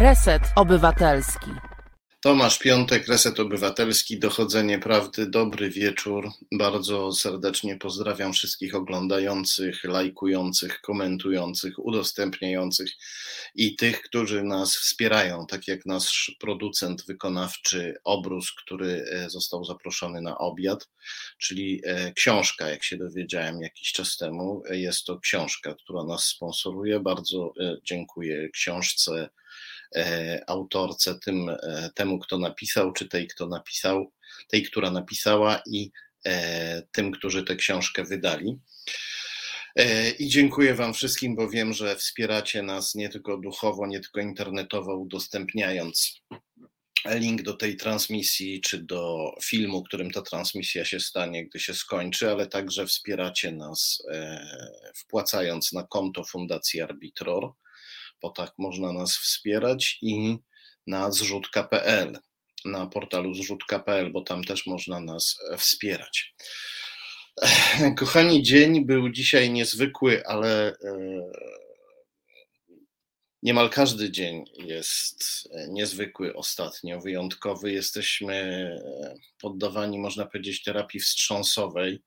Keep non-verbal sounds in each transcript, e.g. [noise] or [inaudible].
Reset Obywatelski. Tomasz Piątek, Reset Obywatelski, Dochodzenie Prawdy. Dobry wieczór. Bardzo serdecznie pozdrawiam wszystkich oglądających, lajkujących, komentujących, udostępniających i tych, którzy nas wspierają, tak jak nasz producent wykonawczy Obrus, który e, został zaproszony na obiad, czyli e, książka, jak się dowiedziałem jakiś czas temu. Jest to książka, która nas sponsoruje. Bardzo e, dziękuję książce E, autorce, tym, e, temu, kto napisał, czy tej, kto napisał, tej, która napisała i e, tym, którzy tę książkę wydali. I dziękuję Wam wszystkim, bo wiem, że wspieracie nas nie tylko duchowo, nie tylko internetowo, udostępniając link do tej transmisji, czy do filmu, którym ta transmisja się stanie, gdy się skończy, ale także wspieracie nas wpłacając na konto Fundacji Arbitror bo tak można nas wspierać i na zrzutka.pl, na portalu zrzutka.pl, bo tam też można nas e, wspierać. Kochani, dzień był dzisiaj niezwykły, ale e, niemal każdy dzień jest e, niezwykły ostatnio, wyjątkowy. Jesteśmy poddawani, można powiedzieć, terapii wstrząsowej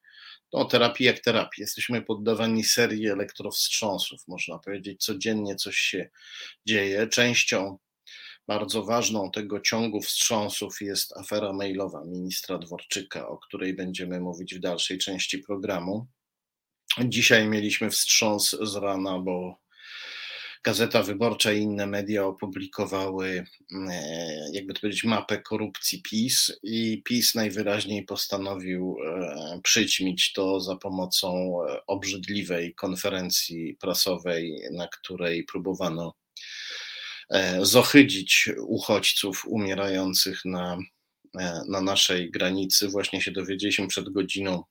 no, terapii jak terapii. Jesteśmy poddawani serii elektrowstrząsów, można powiedzieć, codziennie coś się dzieje. Częścią bardzo ważną tego ciągu wstrząsów jest afera mailowa ministra Dworczyka, o której będziemy mówić w dalszej części programu. Dzisiaj mieliśmy wstrząs z rana, bo Gazeta Wyborcza i inne media opublikowały, e, jakby to powiedzieć, mapę korupcji PiS i PiS najwyraźniej postanowił e, przyćmić to za pomocą e, obrzydliwej konferencji prasowej, na której próbowano zohydzić uchodźców umierających na, na naszej granicy. Właśnie się dowiedzieliśmy przed godziną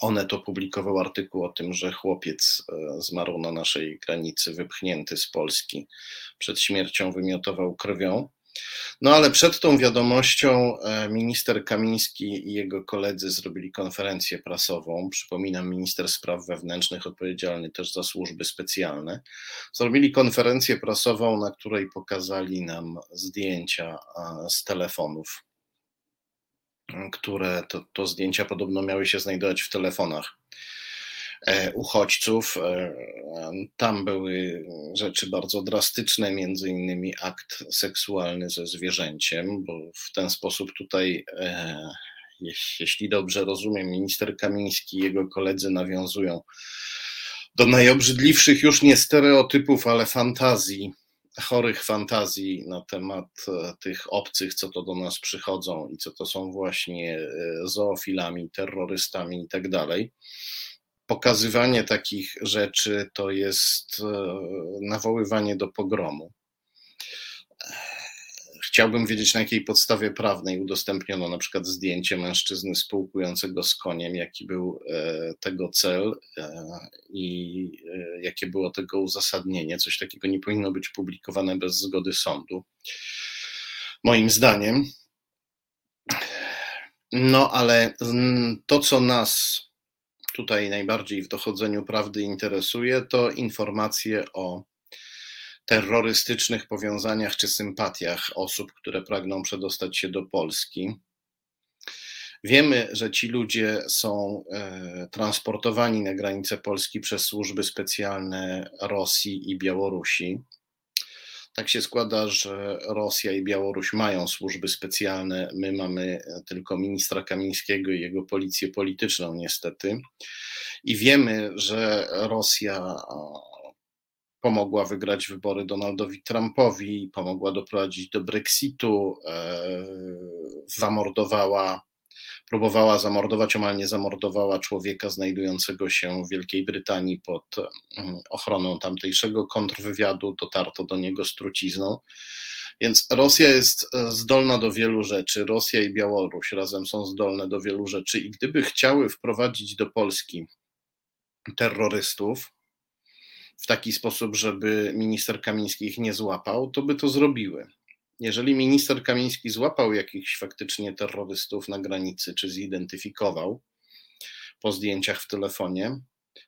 Onet opublikował artykuł o tym, że chłopiec e, zmarł na naszej granicy, wypchnięty z Polski. Przed śmiercią wymiotował krwią. No ale przed tą wiadomością e, minister Kamiński i jego koledzy zrobili konferencję prasową. Przypominam, minister spraw wewnętrznych, odpowiedzialny też za służby specjalne. Zrobili konferencję prasową, na której pokazali nam zdjęcia z telefonów które to, to zdjęcia podobno miały się znajdować w telefonach e, uchodźców. E, tam były rzeczy bardzo drastyczne, między innymi akt seksualny ze zwierzęciem, bo w ten sposób tutaj, e, jeśli dobrze rozumiem, minister Kamiński i jego koledzy nawiązują do najobrzydliwszych już nie stereotypów, ale fantazji chorych fantazji na temat e, tych obcych, co to do nas przychodzą i co to są właśnie e, zoofilami, terrorystami i tak dalej. Pokazywanie takich rzeczy to jest e, nawoływanie do pogromu. Chciałbym wiedzieć, na jakiej podstawie prawnej udostępniono na przykład zdjęcie mężczyzny spółkującego z koniem, jaki był e, tego cel e, i e, jakie było tego uzasadnienie. Coś takiego nie powinno być publikowane bez zgody sądu. Moim zdaniem. No, ale to, co nas tutaj najbardziej w dochodzeniu prawdy interesuje, to informacje o terrorystycznych powiązaniach czy sympatiach osób, które pragną przedostać się do Polski. Wiemy, że ci ludzie są e, transportowani na granicę Polski przez służby specjalne Rosji i Białorusi. Tak się składa, że Rosja i Białoruś mają służby specjalne. My mamy tylko ministra Kamińskiego i jego policję polityczną, niestety. I wiemy, że Rosja pomogła wygrać wybory Donaldowi Trumpowi, pomogła doprowadzić do Brexitu, e, zamordowała, próbowała zamordować, omal nie zamordowała człowieka znajdującego się w Wielkiej Brytanii pod mm, ochroną tamtejszego kontrwywiadu, dotarto do niego z trucizną. Więc Rosja jest e, zdolna do wielu rzeczy. Rosja i Białoruś razem są zdolne do wielu rzeczy, i gdyby chciały wprowadzić do Polski terrorystów, w taki sposób, żeby minister Kamiński ich nie złapał, to by to zrobiły. Jeżeli minister Kamiński złapał jakichś faktycznie terrorystów na granicy, czy zidentyfikował po zdjęciach w telefonie,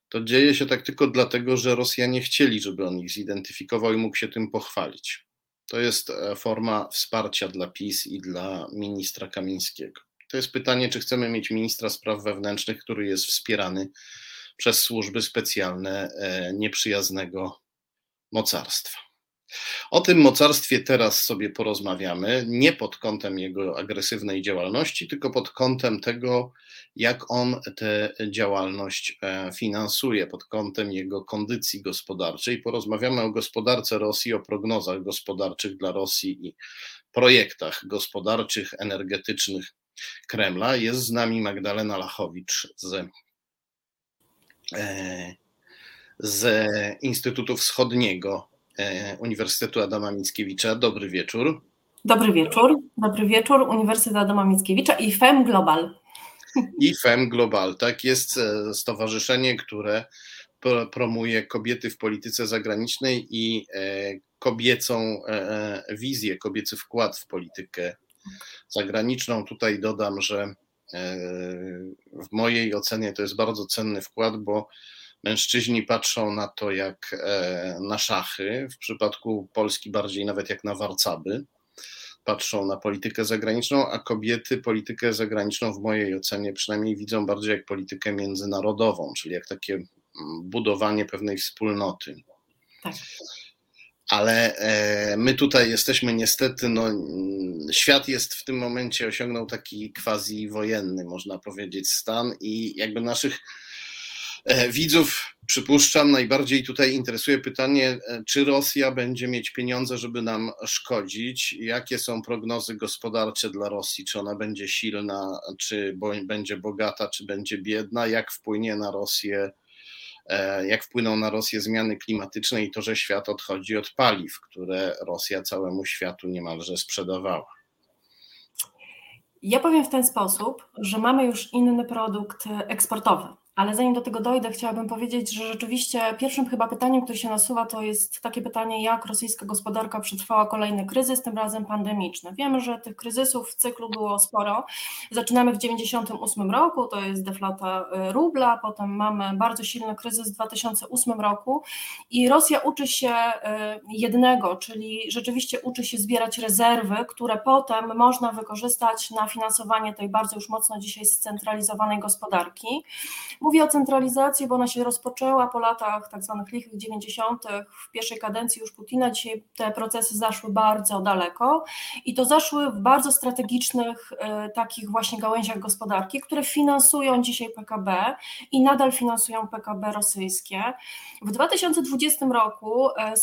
to dzieje się tak tylko dlatego, że Rosjanie chcieli, żeby on ich zidentyfikował i mógł się tym pochwalić. To jest e, forma wsparcia dla PiS i dla ministra Kamińskiego. To jest pytanie, czy chcemy mieć ministra spraw wewnętrznych, który jest wspierany przez służby specjalne e, nieprzyjaznego mocarstwa. O tym mocarstwie teraz sobie porozmawiamy, nie pod kątem jego agresywnej działalności, tylko pod kątem tego, jak on tę działalność e, finansuje, pod kątem jego kondycji gospodarczej. Porozmawiamy o gospodarce Rosji, o prognozach gospodarczych dla Rosji i projektach gospodarczych, energetycznych Kremla. Jest z nami Magdalena Lachowicz z, z Instytutu Wschodniego E, Uniwersytetu Adama Mickiewicza. Dobry wieczór. Dobry wieczór. Dobry wieczór. Uniwersytet Adama Mickiewicza i FEM Global. I FEM Global, tak, jest e, stowarzyszenie, które promuje kobiety w polityce zagranicznej i e, kobiecą wizję, kobiecy wkład w politykę zagraniczną. Tutaj dodam, że w mojej ocenie to jest bardzo cenny wkład, bo Mężczyźni patrzą na to jak e, na szachy, w przypadku Polski bardziej nawet jak na warcaby. Patrzą na politykę zagraniczną, a kobiety politykę zagraniczną w mojej ocenie przynajmniej widzą bardziej jak politykę międzynarodową, czyli jak takie mm, budowanie pewnej wspólnoty. Tak. Ale e, my tutaj jesteśmy niestety, no, świat jest w tym momencie osiągnął taki quasi wojenny, można powiedzieć, stan i jakby naszych E, widzów, przypuszczam, najbardziej tutaj interesuje pytanie, e, czy Rosja będzie mieć pieniądze, żeby nam szkodzić? Jakie są prognozy gospodarcze dla Rosji? Czy ona będzie silna, czy będzie bogata, czy będzie biedna? Jak wpłynie na Rosję? E, jak wpłyną na Rosję zmiany klimatyczne i to, że świat odchodzi od paliw, które Rosja całemu światu niemalże sprzedawała? Ja powiem w ten sposób, że mamy już inny produkt eksportowy. Ale zanim do tego dojdę, chciałabym powiedzieć, że rzeczywiście pierwszym chyba pytaniem, które się nasuwa, to jest takie pytanie, jak rosyjska gospodarka przetrwała kolejny kryzys, tym razem pandemiczny. Wiemy, że tych kryzysów w cyklu było sporo. Zaczynamy w 1998 roku, to jest deflata y, rubla, potem mamy bardzo silny kryzys w 2008 roku i Rosja uczy się y, jednego, czyli rzeczywiście uczy się zbierać rezerwy, które potem można wykorzystać na finansowanie tej bardzo już mocno dzisiaj scentralizowanej gospodarki. Mówię o centralizacji, bo ona się rozpoczęła po latach tak zwanych lichych 90. w pierwszej kadencji już Putina. Dzisiaj te procesy zaszły bardzo daleko i to zaszły w bardzo strategicznych e, takich właśnie gałęziach gospodarki, które finansują dzisiaj PKB i nadal finansują PKB rosyjskie. W 2020 roku e,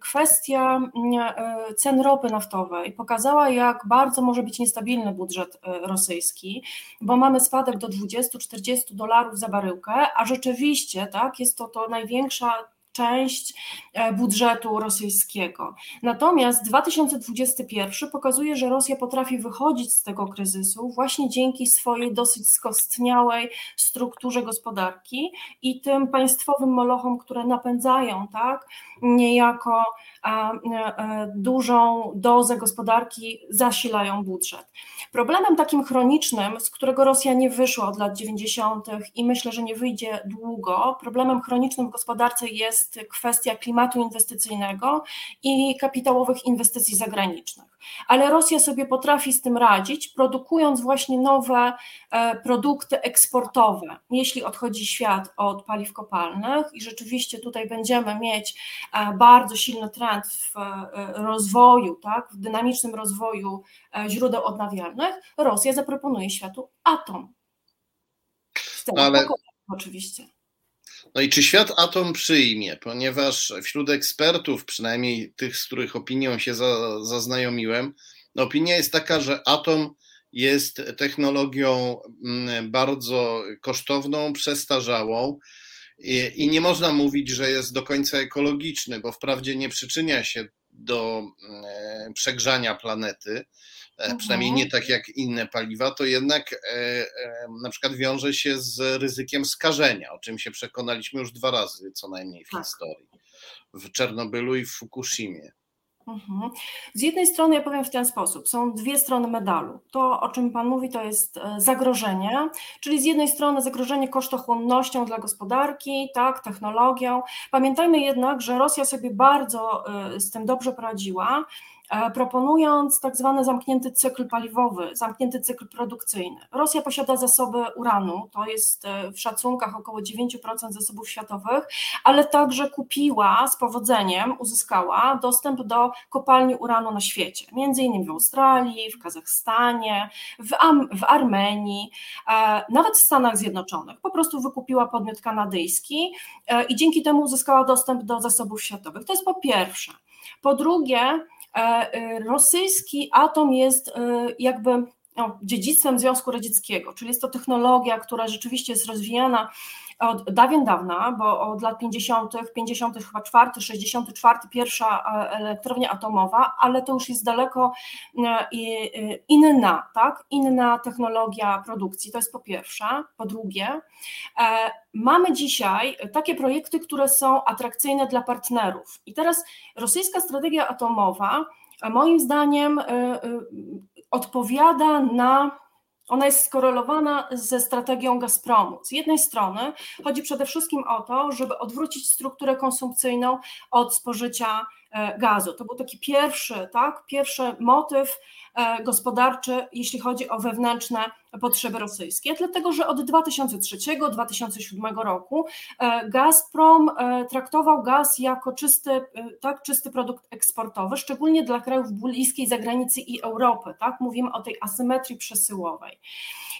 kwestia e, cen ropy naftowej pokazała, jak bardzo może być niestabilny budżet rosyjski, bo mamy spadek do 20-40 dolarów za baryłkę, a rzeczywiście tak, jest to to największa część budżetu rosyjskiego. Natomiast 2021 pokazuje, że Rosja potrafi wychodzić z tego kryzysu właśnie dzięki swojej dosyć skostniałej strukturze gospodarki i tym państwowym molochom, które napędzają tak, niejako E, dużą dozę gospodarki zasilają budżet. Problemem takim chronicznym, z którego Rosja nie wyszła od lat 90. i myślę, że nie wyjdzie długo, problemem chronicznym w gospodarce jest kwestia klimatu inwestycyjnego i kapitałowych inwestycji zagranicznych ale Rosja sobie potrafi z tym radzić, produkując właśnie nowe e, produkty eksportowe, jeśli odchodzi świat od paliw kopalnych i rzeczywiście tutaj będziemy mieć e, bardzo silny trend w e, rozwoju, tak, w dynamicznym rozwoju źródeł odnawialnych, Rosja zaproponuje światu atom. Ale... Oczywiście. No i czy świat atom przyjmie? Ponieważ wśród ekspertów, przynajmniej tych, z których opinią się za, zaznajomiłem, opinia jest taka, że atom jest technologią mm, bardzo kosztowną, przestarzałą i, i nie można mówić, że jest do końca ekologiczny, bo wprawdzie nie przyczynia się do mm, przegrzania planety, E, przynajmniej nie tak jak inne paliwa, to jednak e, e, na przykład wiąże się z ryzykiem skażenia, o czym się przekonaliśmy już dwa razy co najmniej w tak. historii. W Czernobylu i w Fukushimie. Mhm. Z jednej strony ja powiem w ten sposób, są dwie strony medalu. To, o czym Pan mówi, to jest zagrożenie, czyli z jednej strony zagrożenie kosztochłonnością dla gospodarki, tak, technologią. Pamiętajmy jednak, że Rosja sobie bardzo z tym dobrze poradziła proponując tak zwany zamknięty cykl paliwowy, zamknięty cykl produkcyjny. Rosja posiada zasoby uranu, to jest e, w szacunkach około 9% zasobów światowych, ale także kupiła z powodzeniem, uzyskała dostęp do kopalni uranu na świecie, między innymi w Australii, w Kazachstanie, w, Am w Armenii, nawet w Stanach Zjednoczonych. Po prostu wykupiła podmiot kanadyjski i dzięki temu uzyskała dostęp do zasobów światowych. To jest po pierwsze. Po drugie, e, e, rosyjski atom jest e, jakby no, dziedzictwem Związku Radzieckiego, czyli jest to technologia, która rzeczywiście jest rozwijana od dawien dawna, bo od lat 50., 50 chyba 4, 64 pierwsza elektrownia atomowa, ale to już jest daleko inna, tak? Inna technologia produkcji. To jest po pierwsze. Po drugie, mamy dzisiaj takie projekty, które są atrakcyjne dla partnerów. I teraz rosyjska strategia atomowa, moim zdaniem, odpowiada na ona jest skorelowana ze strategią Gazpromu. Z jednej strony chodzi przede wszystkim o to, żeby odwrócić strukturę konsumpcyjną od spożycia e, gazu. To był taki pierwszy, tak, pierwszy motyw gospodarczy, jeśli chodzi o wewnętrzne potrzeby rosyjskie, dlatego że od 2003-2007 roku e, Gazprom e, traktował gaz jako czysty, tak, czysty produkt eksportowy, szczególnie dla krajów bliskiej zagranicy i Europy. Tak? Mówimy o tej asymetrii przesyłowej.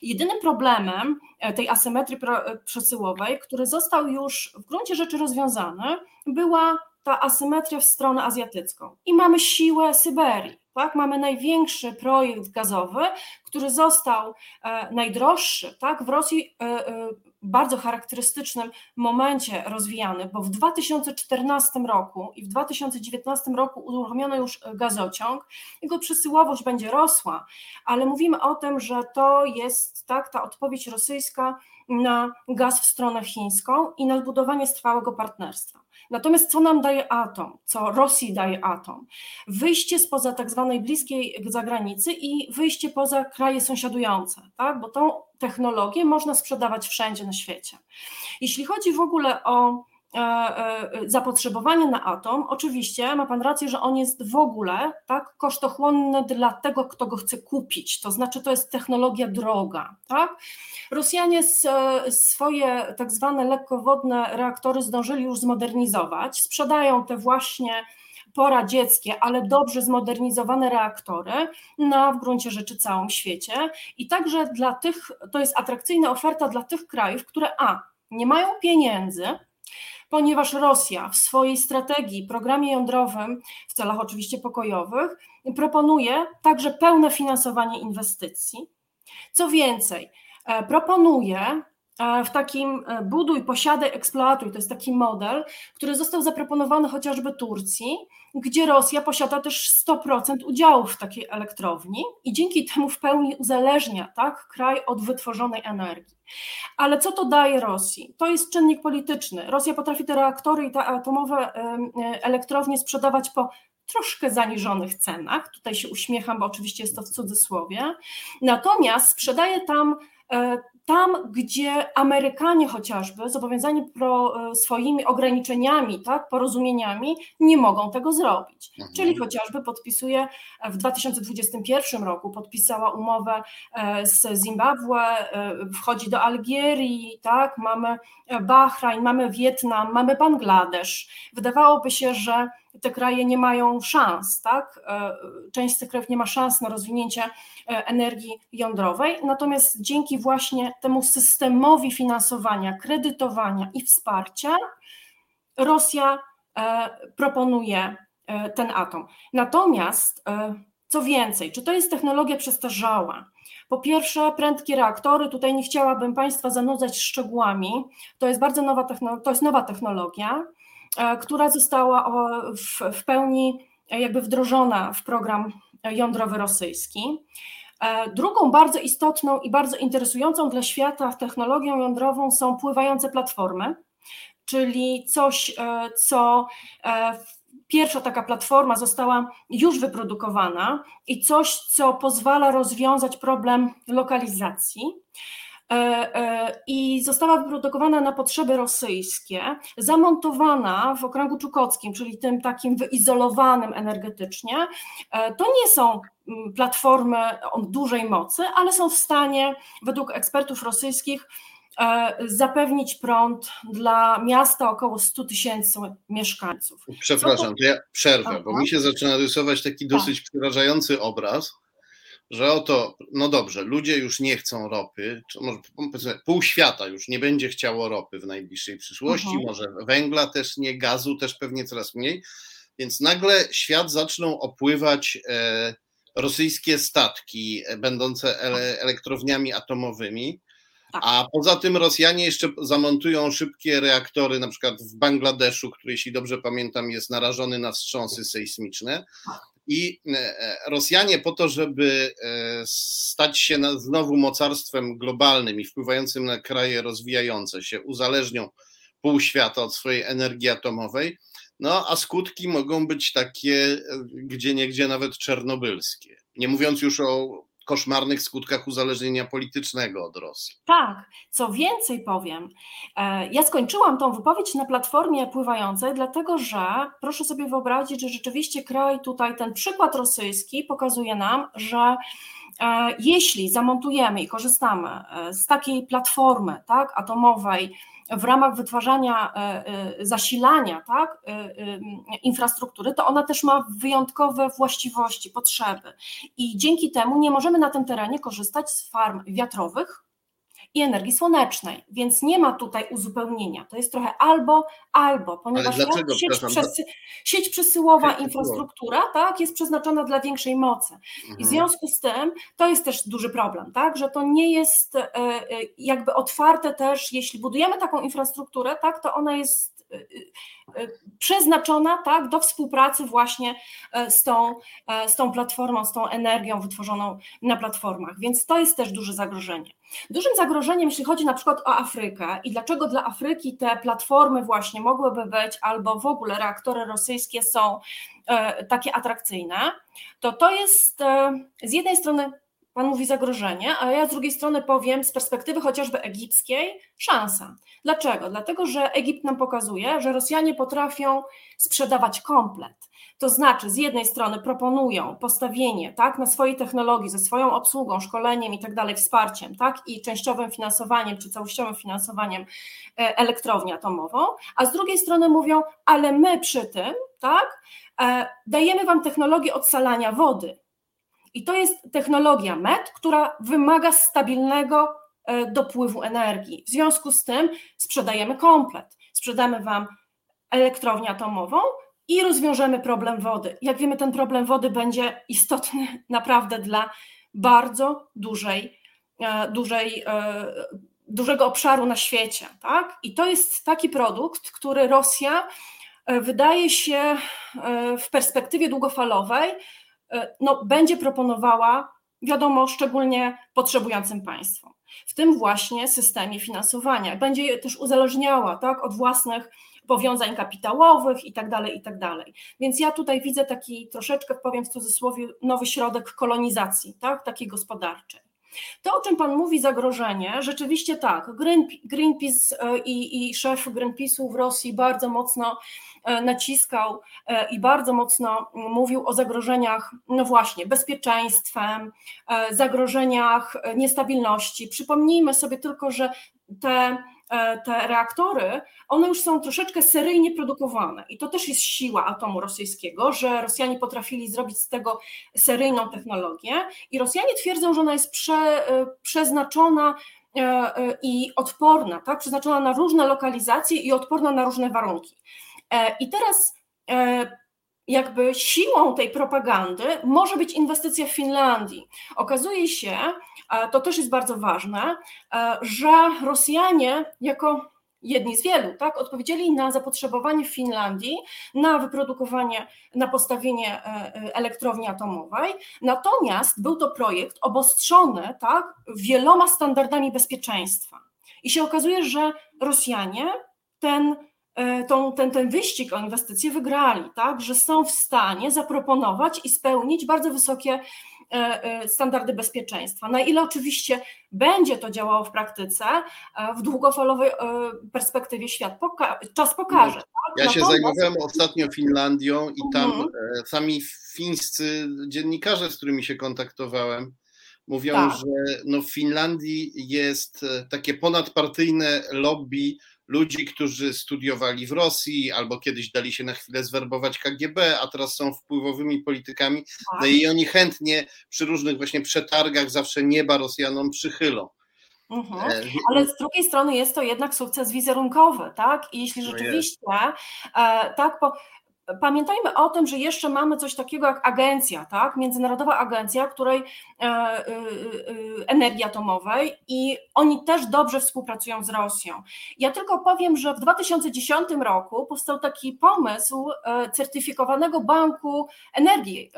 Jedynym problemem tej asymetrii przesyłowej, który został już w gruncie rzeczy rozwiązany, była ta asymetria w stronę azjatycką. I mamy siłę Syberii. Tak? Mamy największy projekt gazowy, który został e, najdroższy tak? w Rosji e, e, bardzo charakterystycznym momencie rozwijany, bo w 2014 roku i w 2019 roku uruchomiono już gazociąg. Jego przesyłowość będzie rosła, ale mówimy o tym, że to jest tak ta odpowiedź rosyjska na gaz w stronę chińską i na zbudowanie trwałego partnerstwa. Natomiast co nam daje atom, co Rosji daje atom? Wyjście spoza tak zwanej bliskiej zagranicy i wyjście poza kraje sąsiadujące, tak? bo tą technologię można sprzedawać wszędzie na świecie. Jeśli chodzi w ogóle o zapotrzebowanie na atom, oczywiście ma Pan rację, że on jest w ogóle tak, kosztochłonny dla tego, kto go chce kupić, to znaczy to jest technologia droga. Tak? Rosjanie swoje tak zwane lekkowodne reaktory zdążyli już zmodernizować, sprzedają te właśnie poradzieckie, ale dobrze zmodernizowane reaktory na w gruncie rzeczy całym świecie i także dla tych, to jest atrakcyjna oferta dla tych krajów, które a, nie mają pieniędzy, ponieważ Rosja w swojej strategii, programie jądrowym, w celach oczywiście pokojowych, proponuje także pełne finansowanie inwestycji. Co więcej, e, proponuje w takim e, buduj, posiadaj, eksploatuj, to jest taki model, który został zaproponowany chociażby Turcji, gdzie Rosja posiada też 100% udziałów w takiej elektrowni i dzięki temu w pełni uzależnia tak, kraj od wytworzonej energii. Ale co to daje Rosji? To jest czynnik polityczny. Rosja potrafi te reaktory i te atomowe elektrownie sprzedawać po troszkę zaniżonych cenach. Tutaj się uśmiecham, bo oczywiście jest to w cudzysłowie. Natomiast sprzedaje tam e, tam, gdzie Amerykanie chociażby, zobowiązani pro, e, swoimi ograniczeniami, tak, porozumieniami, nie mogą tego zrobić. Mhm. Czyli chociażby podpisuje w 2021 roku, podpisała umowę e, z Zimbabwe, e, wchodzi do Algierii, tak, mamy Bahrajn, mamy Wietnam, mamy Bangladesz. Wydawałoby się, że te kraje nie mają szans, tak? E, część z tych krajów nie ma szans na rozwinięcie e, energii jądrowej, natomiast dzięki właśnie temu systemowi finansowania, kredytowania i wsparcia Rosja e, proponuje ten atom. Natomiast co więcej, czy to jest technologia przestarzała? Po pierwsze, prędkie reaktory, tutaj nie chciałabym Państwa zanudzać szczegółami, to jest bardzo nowa, to jest nowa technologia, która została w, w pełni jakby wdrożona w program jądrowy rosyjski. E, drugą bardzo istotną i bardzo interesującą dla świata technologią jądrową są pływające platformy, czyli coś, e, co pierwsza taka platforma została już wyprodukowana i coś, co pozwala rozwiązać problem lokalizacji. I została wyprodukowana na potrzeby rosyjskie, zamontowana w okręgu czukockim, czyli tym takim wyizolowanym energetycznie. To nie są mm, platformy o dużej mocy, ale są w stanie, według ekspertów rosyjskich, E, zapewnić prąd dla miasta około 100 tysięcy mieszkańców. Przepraszam, to ja przerwę, Aha. bo mi się zaczyna rysować taki tak. dosyć tak. przerażający obraz, że oto, no dobrze, ludzie już nie chcą ropy, czy może pół świata już nie będzie chciało ropy w najbliższej przyszłości, mhm. może węgla też nie, gazu też pewnie coraz mniej, więc nagle świat zaczną opływać e, rosyjskie statki e, będące ele, elektrowniami atomowymi, tak. A poza tym Rosjanie jeszcze zamontują szybkie reaktory, na przykład w Bangladeszu, który, jeśli dobrze pamiętam, jest narażony na wstrząsy sejsmiczne. I e, Rosjanie po to, żeby e, stać się znowu mocarstwem globalnym i wpływającym na kraje rozwijające się, uzależnią pół świata od swojej energii atomowej, no a skutki mogą być takie, e, gdzie niegdzie nawet czernobylskie. Nie mówiąc już o koszmarnych skutkach uzależnienia politycznego od Rosji. Tak, co więcej powiem, e, ja skończyłam tą wypowiedź na platformie pływającej, dlatego że proszę sobie wyobrazić, że rzeczywiście kraj tutaj, ten przykład rosyjski pokazuje nam, że e, jeśli zamontujemy i korzystamy e, z takiej platformy tak, atomowej, w ramach wytwarzania, e, e, zasilania tak, e, infrastruktury, to ona też ma wyjątkowe właściwości, potrzeby. I dzięki temu nie możemy na tym terenie korzystać z farm wiatrowych, i energii słonecznej, więc nie ma tutaj uzupełnienia. To jest trochę albo, albo, ponieważ dlaczego, sieć, przesy, sieć przesyłowa, infrastruktura tak, jest przeznaczona dla większej mocy. I w mhm. związku z tym to jest też duży problem, tak, że to nie jest e, e, jakby otwarte też, jeśli budujemy taką infrastrukturę, tak, to ona jest przeznaczona tak, do współpracy właśnie e, z tą, e, z tą platformą, z tą energią wytworzoną na platformach. Więc to jest też duże zagrożenie. Dużym zagrożeniem, jeśli chodzi na przykład o Afrykę i dlaczego dla Afryki te platformy właśnie mogłyby być, albo w ogóle reaktory rosyjskie są e, takie atrakcyjne, to to jest z jednej strony Pan mówi zagrożenie, a ja z drugiej strony powiem z perspektywy chociażby egipskiej szansa. Dlaczego? Dlatego, że Egipt nam pokazuje, że Rosjanie potrafią sprzedawać komplet. To znaczy, z jednej strony proponują postawienie tak, na swojej technologii, ze swoją obsługą, szkoleniem i tak dalej, wsparciem, tak, i częściowym finansowaniem czy całościowym finansowaniem e, elektrownię atomową, a z drugiej strony mówią, ale my przy tym, tak, e, dajemy wam technologię odsalania wody i to jest technologia MET, która wymaga stabilnego e, dopływu energii. W związku z tym sprzedajemy komplet. Sprzedamy Wam elektrownię atomową i rozwiążemy problem wody. Jak wiemy, ten problem wody będzie istotny [laughs] naprawdę dla bardzo dużej, e, dużej, e, dużego obszaru na świecie. Tak? I to jest taki produkt, który Rosja wydaje się w perspektywie długofalowej no, będzie proponowała, wiadomo, szczególnie potrzebującym państwom. W tym właśnie systemie finansowania. Będzie je też uzależniała tak, od własnych powiązań kapitałowych i tak dalej, i tak. Więc ja tutaj widzę taki troszeczkę, powiem w cudzysłowie, nowy środek kolonizacji, tak, takiej gospodarczej. To, o czym Pan mówi, zagrożenie, rzeczywiście tak. Greenpeace e, i, i szef Greenpeace'u w Rosji bardzo mocno E, naciskał e, i bardzo mocno mówił o zagrożeniach, no właśnie, bezpieczeństwem, zagrożeniach niestabilności. Przypomnijmy sobie tylko, że te te reaktory, one już są troszeczkę seryjnie produkowane i to też jest siła atomu rosyjskiego, że Rosjanie potrafili zrobić z tego seryjną technologię i Rosjanie twierdzą, że ona jest prze, przeznaczona i odporna, tak? przeznaczona na różne lokalizacje i odporna na różne warunki. E, I teraz e, jakby siłą tej propagandy może być inwestycja w Finlandii. Okazuje się, to też jest bardzo ważne, e, że Rosjanie jako jedni z wielu, tak, odpowiedzieli na zapotrzebowanie w Finlandii na wyprodukowanie, na postawienie elektrowni atomowej. Natomiast był to projekt obostrzony tak, wieloma standardami bezpieczeństwa. I się okazuje, że Rosjanie ten E, tą, ten, ten wyścig o inwestycje wygrali, tak, że są w stanie zaproponować i spełnić bardzo wysokie standardy bezpieczeństwa. Na ile oczywiście będzie to działało w praktyce, w długofalowej perspektywie świat poka czas pokaże. Tak? Ja się zajmowałem ostatnio Finlandią i tam mhm. sami fińscy dziennikarze, z którymi się kontaktowałem, mówią, tak. że no w Finlandii jest takie ponadpartyjne lobby ludzi, którzy studiowali w Rosji albo kiedyś dali się na chwilę zwerbować KGB, a teraz są wpływowymi politykami. No i oni chętnie przy różnych właśnie przetargach zawsze nieba Rosjanom przychylą. Mhm. E, Ale z drugiej strony jest to jednak sukces wizerunkowy, tak? I jeśli no rzeczywiście no tak, po, Pamiętajmy o tym, że jeszcze mamy coś takiego jak agencja, tak? międzynarodowa agencja, której e, e, e, energii atomowej i oni też dobrze współpracują z Rosją. Ja tylko powiem, że w 2010 roku powstał taki pomysł certyfikowanego banku energii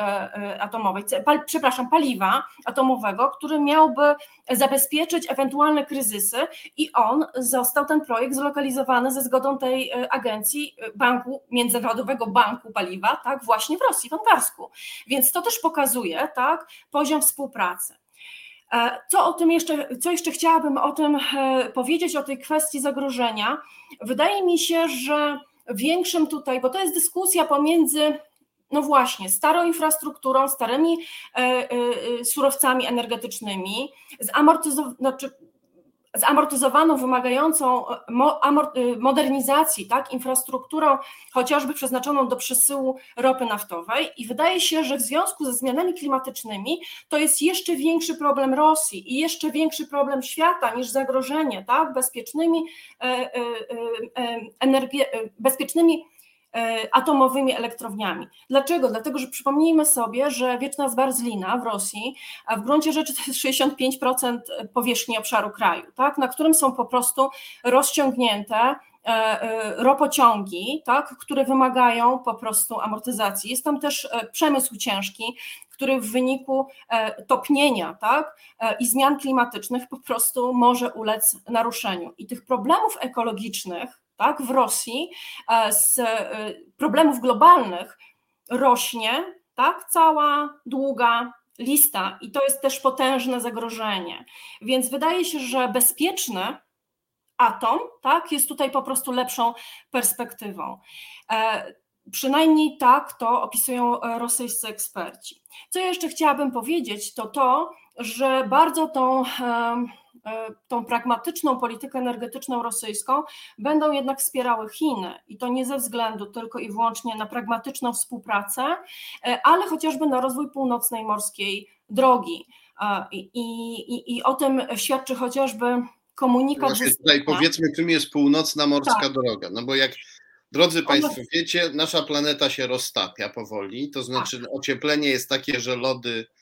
atomowej, przepraszam, paliwa atomowego, który miałby zabezpieczyć ewentualne kryzysy i on został ten projekt zlokalizowany ze zgodą tej agencji banku międzynarodowego banku banku paliwa, tak, właśnie w Rosji, w Angarsku. Więc to też pokazuje, tak, poziom współpracy. E, co o tym jeszcze, co jeszcze chciałabym o tym e, powiedzieć, o tej kwestii zagrożenia? Wydaje mi się, że większym tutaj, bo to jest dyskusja pomiędzy no właśnie, starą infrastrukturą, starymi e, surowcami energetycznymi, zamortyzowaną, znaczy zamortyzowaną, wymagającą e, e, modernizacji, tak, infrastrukturą chociażby przeznaczoną do przesyłu ropy naftowej. I wydaje się, że w związku ze zmianami klimatycznymi to jest jeszcze większy problem Rosji i jeszcze większy problem świata niż zagrożenie tak, bezpiecznymi, e, bezpiecznymi atomowymi elektrowniami. Dlaczego? Dlatego, że przypomnijmy sobie, że wieczna zwarzlina w Rosji, a w gruncie rzeczy to jest 65% powierzchni obszaru kraju, tak, na którym są po prostu rozciągnięte e, e, ropociągi, tak, które wymagają po prostu amortyzacji. Jest tam też przemysł ciężki, który w wyniku topnienia tak, i zmian klimatycznych po prostu może ulec naruszeniu. I tych problemów ekologicznych tak, w Rosji e, z e, problemów globalnych rośnie tak, cała długa lista i to jest też potężne zagrożenie. Więc wydaje się, że bezpieczny atom tak, jest tutaj po prostu lepszą perspektywą. E, przynajmniej tak to opisują rosyjscy eksperci. Co jeszcze chciałabym powiedzieć, to to, że bardzo tą tą pragmatyczną politykę energetyczną rosyjską będą jednak wspierały Chiny i to nie ze względu tylko i wyłącznie na pragmatyczną współpracę, e, ale chociażby na rozwój północnej morskiej drogi. E, I, i, i o tym świadczy chociażby komunikat. Właśnie tutaj powiedzmy, czym jest północna morska tak. droga. No bo jak Drodzy Państwo, wiecie, nasza planeta się roztapia powoli, to znaczy tak. ocieplenie jest takie, że lody E,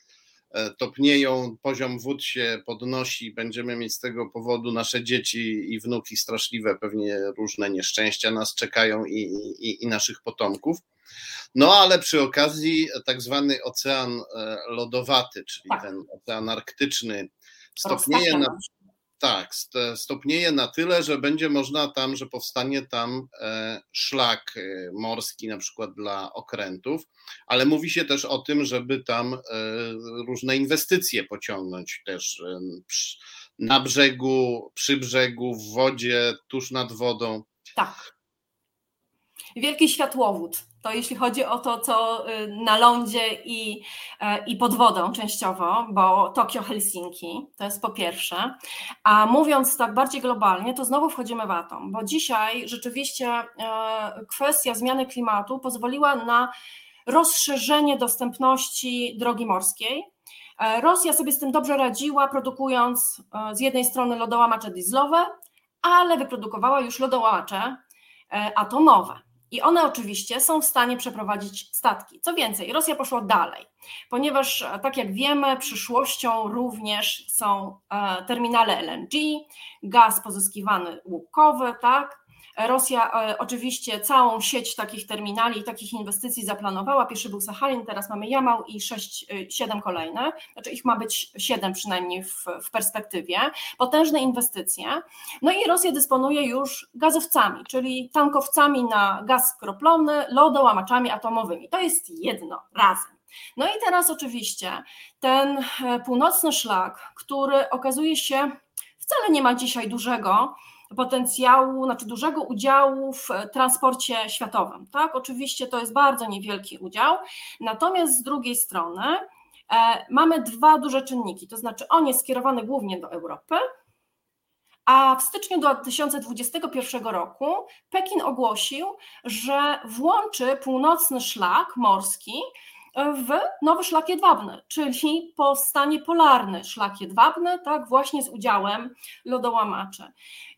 topnieją, poziom wód się podnosi, będziemy mieć z tego powodu nasze dzieci i wnuki straszliwe, pewnie różne nieszczęścia nas czekają i, i, i naszych potomków. No ale przy okazji tak zwany ocean e, lodowaty, czyli tak. ten ocean arktyczny, stopnieje na, tak, stopnieje na tyle, że będzie można tam, że powstanie tam e, szlak e, morski, na przykład dla okrętów, ale mówi się też o tym, żeby tam e, różne inwestycje pociągnąć też na brzegu, przy brzegu, w wodzie, tuż nad wodą. Tak. Wielki światłowód to jeśli chodzi o to, co y, na lądzie i, e, i pod wodą częściowo, bo Tokio, Helsinki, to jest po pierwsze. A mówiąc tak bardziej globalnie, to znowu wchodzimy w atom, bo dzisiaj rzeczywiście e, kwestia zmiany klimatu pozwoliła na rozszerzenie dostępności drogi morskiej. E, Rosja sobie z tym dobrze radziła, produkując z jednej strony lodołamacze dieslowe, ale wyprodukowała już lodołamacze atomowe. I one oczywiście są w stanie przeprowadzić statki. Co więcej, Rosja poszła dalej, ponieważ, tak jak wiemy, przyszłością również są e, terminale LNG, gaz pozyskiwany łupkowy, tak, Rosja e, oczywiście całą sieć takich terminali i takich inwestycji zaplanowała. Pierwszy był Sachalin, teraz mamy Jamał i 6, 7 e, kolejne. Znaczy ich ma być 7 przynajmniej w, w perspektywie. Potężne inwestycje. No i Rosja dysponuje już gazowcami, czyli tankowcami na gaz skroplony, lodołamaczami atomowymi. To jest jedno razem. No i teraz oczywiście ten e, północny szlak, który okazuje się wcale nie ma dzisiaj dużego potencjału, znaczy dużego udziału w transporcie światowym. Tak, oczywiście to jest bardzo niewielki udział, natomiast z drugiej strony e, mamy dwa duże czynniki, to znaczy on jest skierowany głównie do Europy, a w styczniu 2021 roku Pekin ogłosił, że włączy północny szlak morski w nowy szlak jedwabny, czyli powstanie polarny szlak jedwabny, tak, właśnie z udziałem lodołamaczy.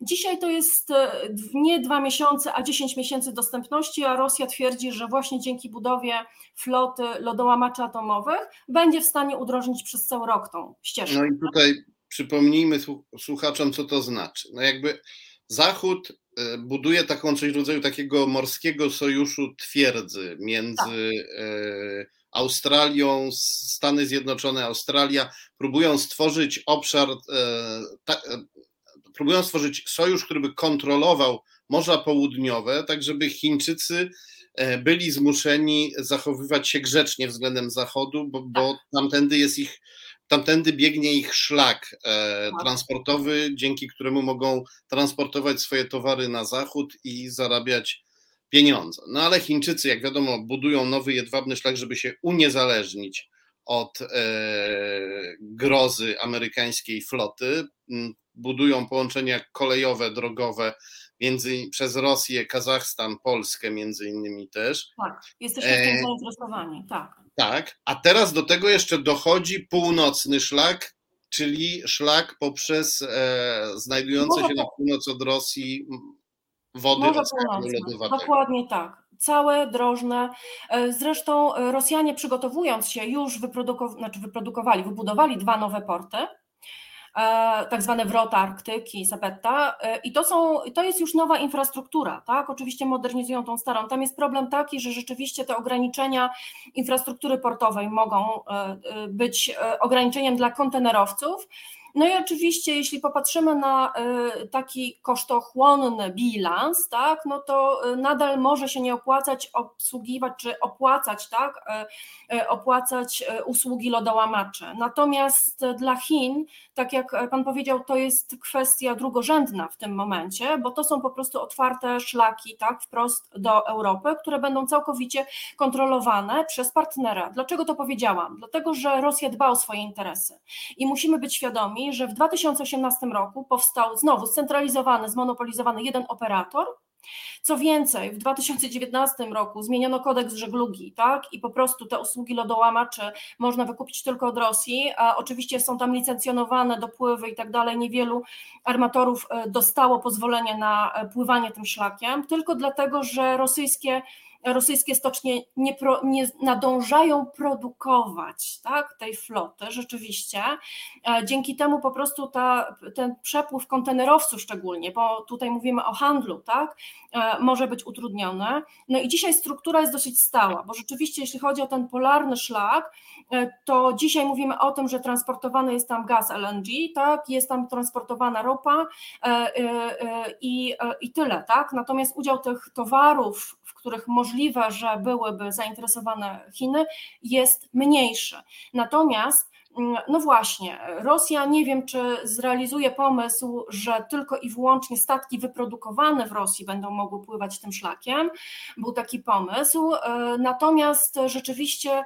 Dzisiaj to jest e, nie dwa miesiące, a 10 miesięcy dostępności, a Rosja twierdzi, że właśnie dzięki budowie floty lodołamaczy atomowych będzie w stanie udrożnić przez cały rok tą ścieżkę. No i tutaj przypomnijmy słuchaczom, co to znaczy. No jakby Zachód e, buduje taką coś w rodzaju takiego morskiego sojuszu twierdzy między tak. Australią, Stany Zjednoczone, Australia próbują stworzyć obszar, e, ta, e, próbują stworzyć sojusz, który by kontrolował Morza Południowe, tak żeby Chińczycy e, byli zmuszeni zachowywać się grzecznie względem Zachodu, bo, bo tak. tamtędy jest ich, tamtędy biegnie ich szlak tak. transportowy, dzięki któremu mogą transportować swoje towary na Zachód i zarabiać pieniądze. No ale Chińczycy, jak wiadomo, budują nowy jedwabny szlak, żeby się uniezależnić od e, grozy amerykańskiej floty. Mm, budują połączenia kolejowe, drogowe między, przez Rosję, Kazachstan, Polskę między innymi też. Tak, jesteśmy w tym e, zainteresowani, tak. Tak, a teraz do tego jeszcze dochodzi północny szlak, czyli szlak poprzez e, znajdujące się na północ od Rosji wody Morze Lodowatego. Dokładnie tak. Całe drożne. E, zresztą e, Rosjanie przygotowując się już wyprodukow znaczy wyprodukowali, wybudowali dwa nowe porty, e, tak zwane wrota Arktyki i Sapetta i to, są, to jest już nowa infrastruktura, tak? Oczywiście modernizują tą starą. Tam jest problem taki, że rzeczywiście te ograniczenia infrastruktury portowej mogą być ograniczeniem dla kontenerowców, no i oczywiście, jeśli popatrzymy na y, taki kosztochłonny bilans, tak, no to y, nadal może się nie opłacać obsługiwać czy opłacać, tak, y, opłacać usługi lodołamacze. Natomiast dla Chin, tak jak Pan powiedział, to jest kwestia drugorzędna w tym momencie, bo to są po prostu otwarte szlaki, tak, wprost do Europy, które będą całkowicie kontrolowane przez partnera. Dlaczego to powiedziałam? Dlatego, że Rosja dba o swoje interesy i musimy być świadomi, że w 2018 roku powstał znowu scentralizowany, zmonopolizowany jeden operator. Co więcej, w 2019 roku zmieniono kodeks żeglugi, tak? I po prostu te usługi lodołamaczy można wykupić tylko od Rosji, a oczywiście są tam licencjonowane dopływy i tak dalej. Niewielu armatorów e, dostało pozwolenie na e, pływanie tym szlakiem, tylko dlatego, że rosyjskie rosyjskie stocznie nie, pro, nie nadążają produkować tak, tej floty rzeczywiście. E, dzięki temu po prostu ta, ten przepływ kontenerowców szczególnie, bo tutaj mówimy o handlu, tak, e, może być utrudniony. No i dzisiaj struktura jest dosyć stała, bo rzeczywiście jeśli chodzi o ten polarny szlak, e, to dzisiaj mówimy o tym, że transportowany jest tam gaz LNG, tak, jest tam transportowana ropa i, i tyle, tak. Natomiast udział tych towarów, w których możliwe możliwe, że byłyby zainteresowane Chiny, jest mniejszy. Natomiast mm, no właśnie, Rosja nie wiem, czy zrealizuje pomysł, że tylko i wyłącznie statki wyprodukowane w Rosji będą mogły pływać tym szlakiem. Był taki pomysł. E, natomiast rzeczywiście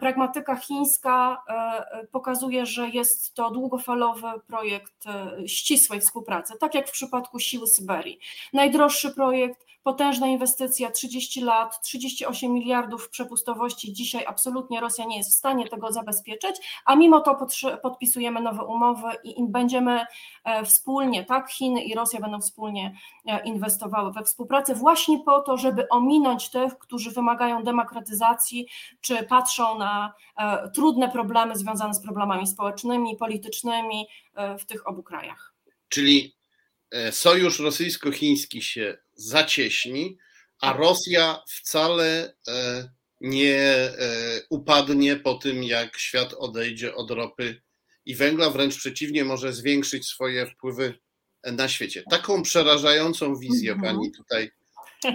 pragmatyka chińska e, pokazuje, że jest to długofalowy projekt e, ścisłej współpracy, tak jak w przypadku Siły Syberii. Najdroższy projekt, potężna inwestycja, 30 lat, 38 miliardów przepustowości. Dzisiaj absolutnie Rosja nie jest w stanie tego zabezpieczyć, a mimo to podpisujemy nowe umowy i będziemy e, wspólnie, tak, Chiny i Rosja będą wspólnie inwestowały we współpracę właśnie po to, żeby ominąć tych, którzy wymagają demokratyzacji, czy patrzą na e, trudne problemy związane z problemami społecznymi, politycznymi w tych obu krajach. Czyli sojusz rosyjsko-chiński się zacieśni, a Rosja wcale e, nie e, upadnie po tym, jak świat odejdzie od ropy i węgla, wręcz przeciwnie, może zwiększyć swoje wpływy na świecie. Taką przerażającą wizję mhm. pani tutaj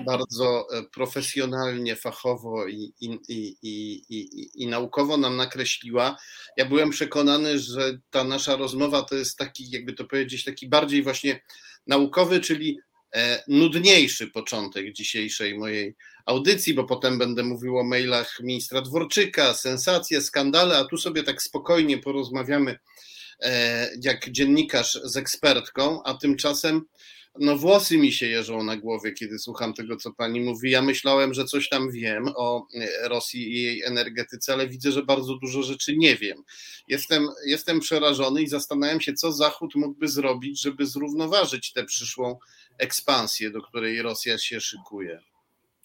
bardzo e, profesjonalnie, fachowo i, i, i, i, naukowo nam nakreśliła. Ja byłem przekonany, że ta nasza rozmowa to jest taki, jakby to powiedzieć, taki bardziej właśnie naukowy, czyli e, nudniejszy początek dzisiejszej mojej audycji, bo potem będę mówił o mailach ministra Dworczyka, sensacje, skandale, a tu sobie tak spokojnie porozmawiamy e, jak dziennikarz z ekspertką, a tymczasem no włosy mi się jeżą na głowie, kiedy słucham tego, co pani mówi. Ja myślałem, że coś tam wiem o e, Rosji i jej energetyce, ale widzę, że bardzo dużo rzeczy nie wiem. Jestem, jestem przerażony i zastanawiam się, co Zachód mógłby zrobić, żeby zrównoważyć tę przyszłą ekspansję, do której Rosja się szykuje.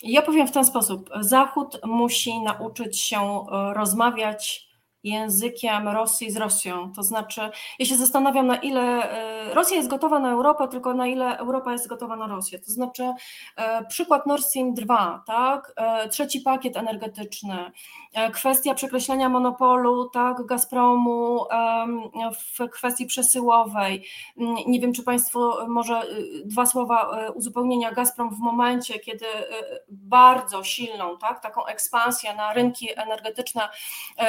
Ja powiem w ten sposób. Zachód musi nauczyć się e, rozmawiać językiem Rosji z Rosją. To znaczy, ja się zastanawiam, na ile e, Rosja jest gotowa na Europę, tylko na ile Europa jest gotowa na Rosję. To znaczy, e, przykład Nord Stream 2, tak? E, trzeci pakiet energetyczny, kwestia przekreślenia monopolu tak, Gazpromu w kwestii przesyłowej. Nie wiem, czy Państwo może dwa słowa uzupełnienia. Gazprom w momencie, kiedy bardzo silną, tak, taką ekspansję na rynki energetyczne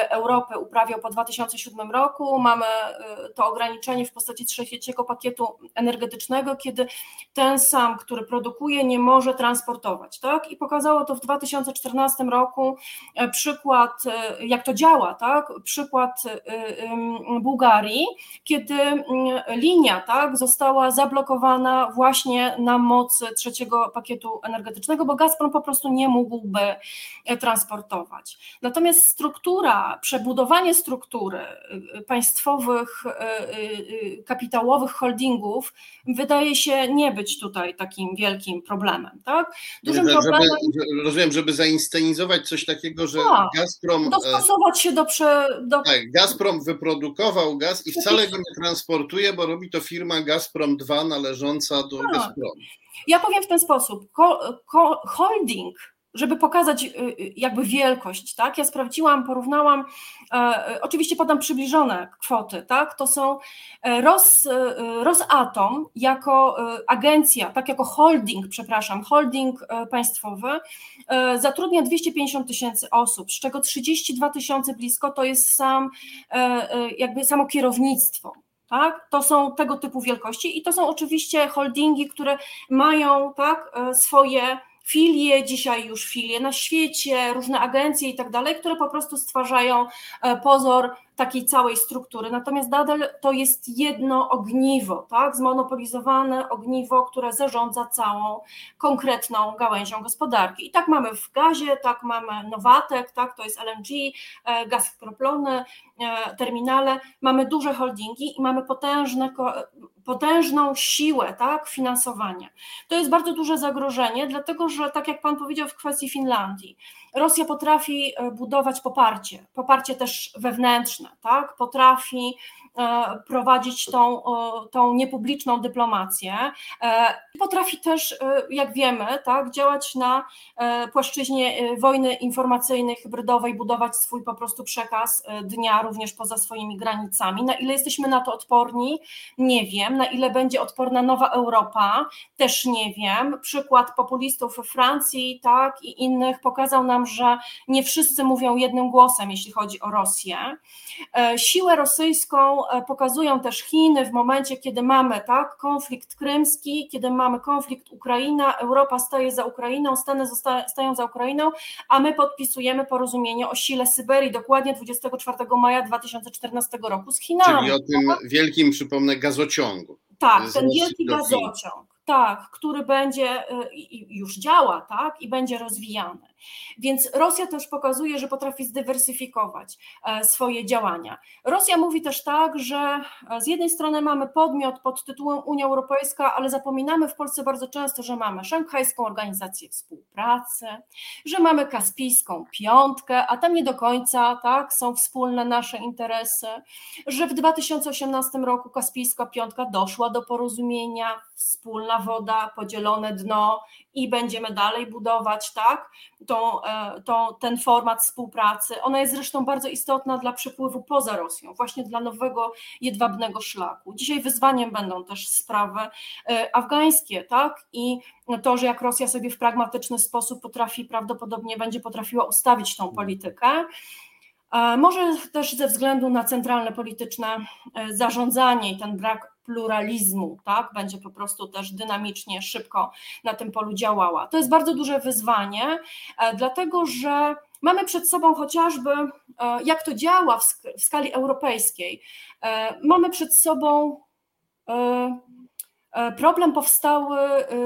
Europy uprawiał po 2007 roku. Mamy y, to ograniczenie w postaci trzeciego pakietu energetycznego, kiedy ten sam, który produkuje, nie może transportować. Tak? I pokazało to w 2014 roku e, przykład, e, jak to działa, tak? przykład y, Bułgarii, kiedy linia tak, została zablokowana właśnie na mocy trzeciego pakietu energetycznego, bo Gazprom po prostu nie mógłby e, transportować. Natomiast struktura przebudowania budowanie struktury y, państwowych, y, y, kapitałowych holdingów wydaje się nie być tutaj takim wielkim problemem. Tak? Dużym żeby, problemem... Żeby, rozumiem, żeby zainscenizować coś takiego, że tak, Gazprom. E, dostosować się do, prze, do. Tak, Gazprom wyprodukował gaz i wcale go nie transportuje, bo robi to firma Gazprom 2 należąca do tak. Gazpromu. Ja powiem w ten sposób. holding żeby pokazać y, y, jakby wielkość, tak? Ja sprawdziłam, porównałam, e, e, oczywiście podam przybliżone kwoty, tak? To są e, Ros, Rosatom jako agencja, tak jako holding, przepraszam, holding państwowy zatrudnia 250 tysięcy osób, z czego 32 tysiące blisko to jest sam jakby samo kierownictwo. Tak? To są tego typu wielkości i to są oczywiście holdingi, które mają tak, swoje filie, dzisiaj już filie na świecie, różne agencje i tak dalej, które po prostu stwarzają e, pozór takiej całej struktury. Natomiast nadal to jest jedno ogniwo, tak? zmonopolizowane ogniwo, które zarządza całą konkretną gałęzią gospodarki. I tak mamy w gazie, tak mamy Nowatek, tak? to jest LNG, e, gaz kroplony, e, terminale. Mamy duże holdingi i mamy potężne, potężną siłę tak? finansowania. To jest bardzo duże zagrożenie, dlatego że tak jak Pan powiedział w kwestii Finlandii, Rosja potrafi e, budować poparcie, poparcie też wewnętrzne, tak? potrafi prowadzić tą, tą niepubliczną dyplomację. E, potrafi też, jak wiemy, tak, działać na płaszczyźnie wojny informacyjnej, hybrydowej, budować swój po prostu przekaz dnia również poza swoimi granicami. Na ile jesteśmy na to odporni, nie wiem. Na ile będzie odporna nowa Europa, też nie wiem. Przykład populistów Francji tak, i innych pokazał nam, że nie wszyscy mówią jednym głosem, jeśli chodzi o Rosję. E, siłę rosyjską e, pokazują też Chiny w momencie, kiedy mamy tak, konflikt krymski, kiedy mamy konflikt Ukraina, Europa staje za Ukrainą, Stany stają za Ukrainą, a my podpisujemy porozumienie o sile Syberii dokładnie 24 maja 2014 roku z Chinami. Czyli o tym wielkim, przypomnę, gazociągu. Tak, ten wielki gazociąg tak, który będzie y, już działa, tak, i będzie rozwijany. Więc Rosja też pokazuje, że potrafi zdywersyfikować e, swoje działania. Rosja mówi też tak, że e, z jednej strony mamy podmiot pod tytułem Unia Europejska, ale zapominamy w Polsce bardzo często, że mamy Szanghajską Organizację Współpracy, że mamy Kaspijską Piątkę, a tam nie do końca tak, są wspólne nasze interesy, że w 2018 roku Kaspijska Piątka doszła do porozumienia, wspólna woda, podzielone dno i będziemy dalej budować tak, tą, e, tą, ten format współpracy. Ona jest zresztą bardzo istotna dla przepływu poza Rosją, właśnie dla nowego jedwabnego szlaku. Dzisiaj wyzwaniem będą też sprawy e, afgańskie, tak? I to, że jak Rosja sobie w pragmatyczny sposób potrafi, prawdopodobnie będzie potrafiła ustawić tą politykę. E, może też ze względu na centralne polityczne zarządzanie i ten brak pluralizmu, tak, będzie po prostu też dynamicznie, szybko na tym polu działała. To jest bardzo duże wyzwanie, e, dlatego że mamy przed sobą chociażby, e, jak to działa w, skali europejskiej, e, mamy przed sobą problem powstały,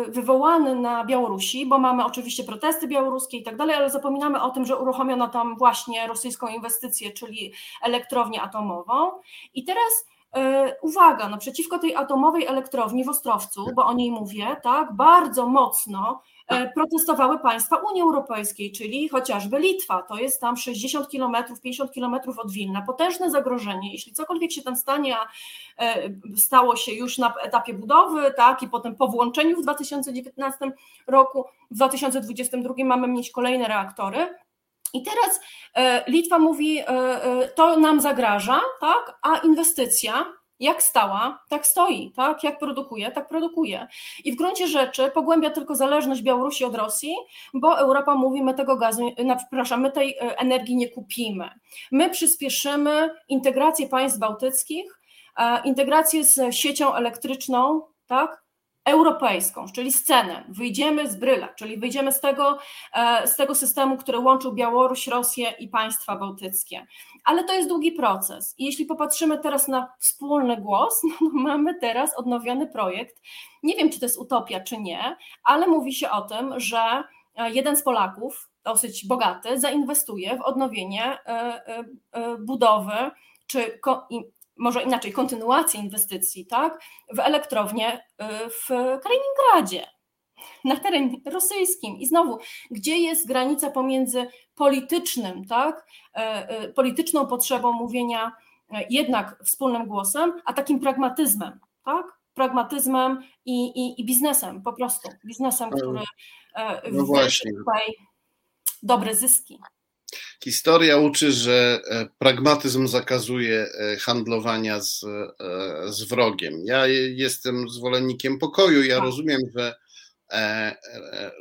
wywołany na Białorusi, bo mamy oczywiście protesty białoruskie i tak dalej, ale zapominamy o tym, że uruchomiono tam właśnie rosyjską inwestycję, czyli elektrownię atomową. I teraz uwaga, no przeciwko tej atomowej elektrowni w Ostrowcu, bo o niej mówię, tak, bardzo mocno e, protestowały państwa Unii Europejskiej, czyli chociażby Litwa, to jest tam 60 km, 50 km od Wilna. Potężne zagrożenie, jeśli cokolwiek się tam stanie, a e, stało się już na etapie budowy, tak, i potem po włączeniu w 2019 roku, w 2022 mamy mieć kolejne reaktory, i teraz e, Litwa mówi, e, e, to nam zagraża, tak? a inwestycja jak stała, tak stoi, tak? Jak produkuje, tak produkuje. I w gruncie rzeczy pogłębia tylko zależność Białorusi od Rosji, bo Europa mówi, my tego gazu, przepraszam, my tej energii nie kupimy. My przyspieszymy integrację państw bałtyckich, integrację z siecią elektryczną, tak? Europejską, czyli scenę, wyjdziemy z bryla, czyli wyjdziemy z tego, e, z tego systemu, który łączył Białoruś, Rosję i państwa bałtyckie. Ale to jest długi proces. I jeśli popatrzymy teraz na wspólny głos, [laughs] no mamy teraz odnowiony projekt. Nie wiem, czy to jest utopia, czy nie, ale mówi się o tym, że e, jeden z Polaków, dosyć bogaty, zainwestuje w odnowienie e, budowy czy może inaczej, kontynuację inwestycji tak, w elektrownię y, w Kaliningradzie, na terenie rosyjskim. I znowu, gdzie jest granica pomiędzy politycznym, tak, y, y, polityczną potrzebą mówienia jednak wspólnym głosem, a takim pragmatyzmem, tak? Pragmatyzmem i, i, i biznesem, po prostu. Biznesem, który no właśnie. tutaj dobre zyski. Historia uczy, że e, pragmatyzm zakazuje e, handlowania z, e, z wrogiem. Ja jestem zwolennikiem pokoju. Ja tak. rozumiem, że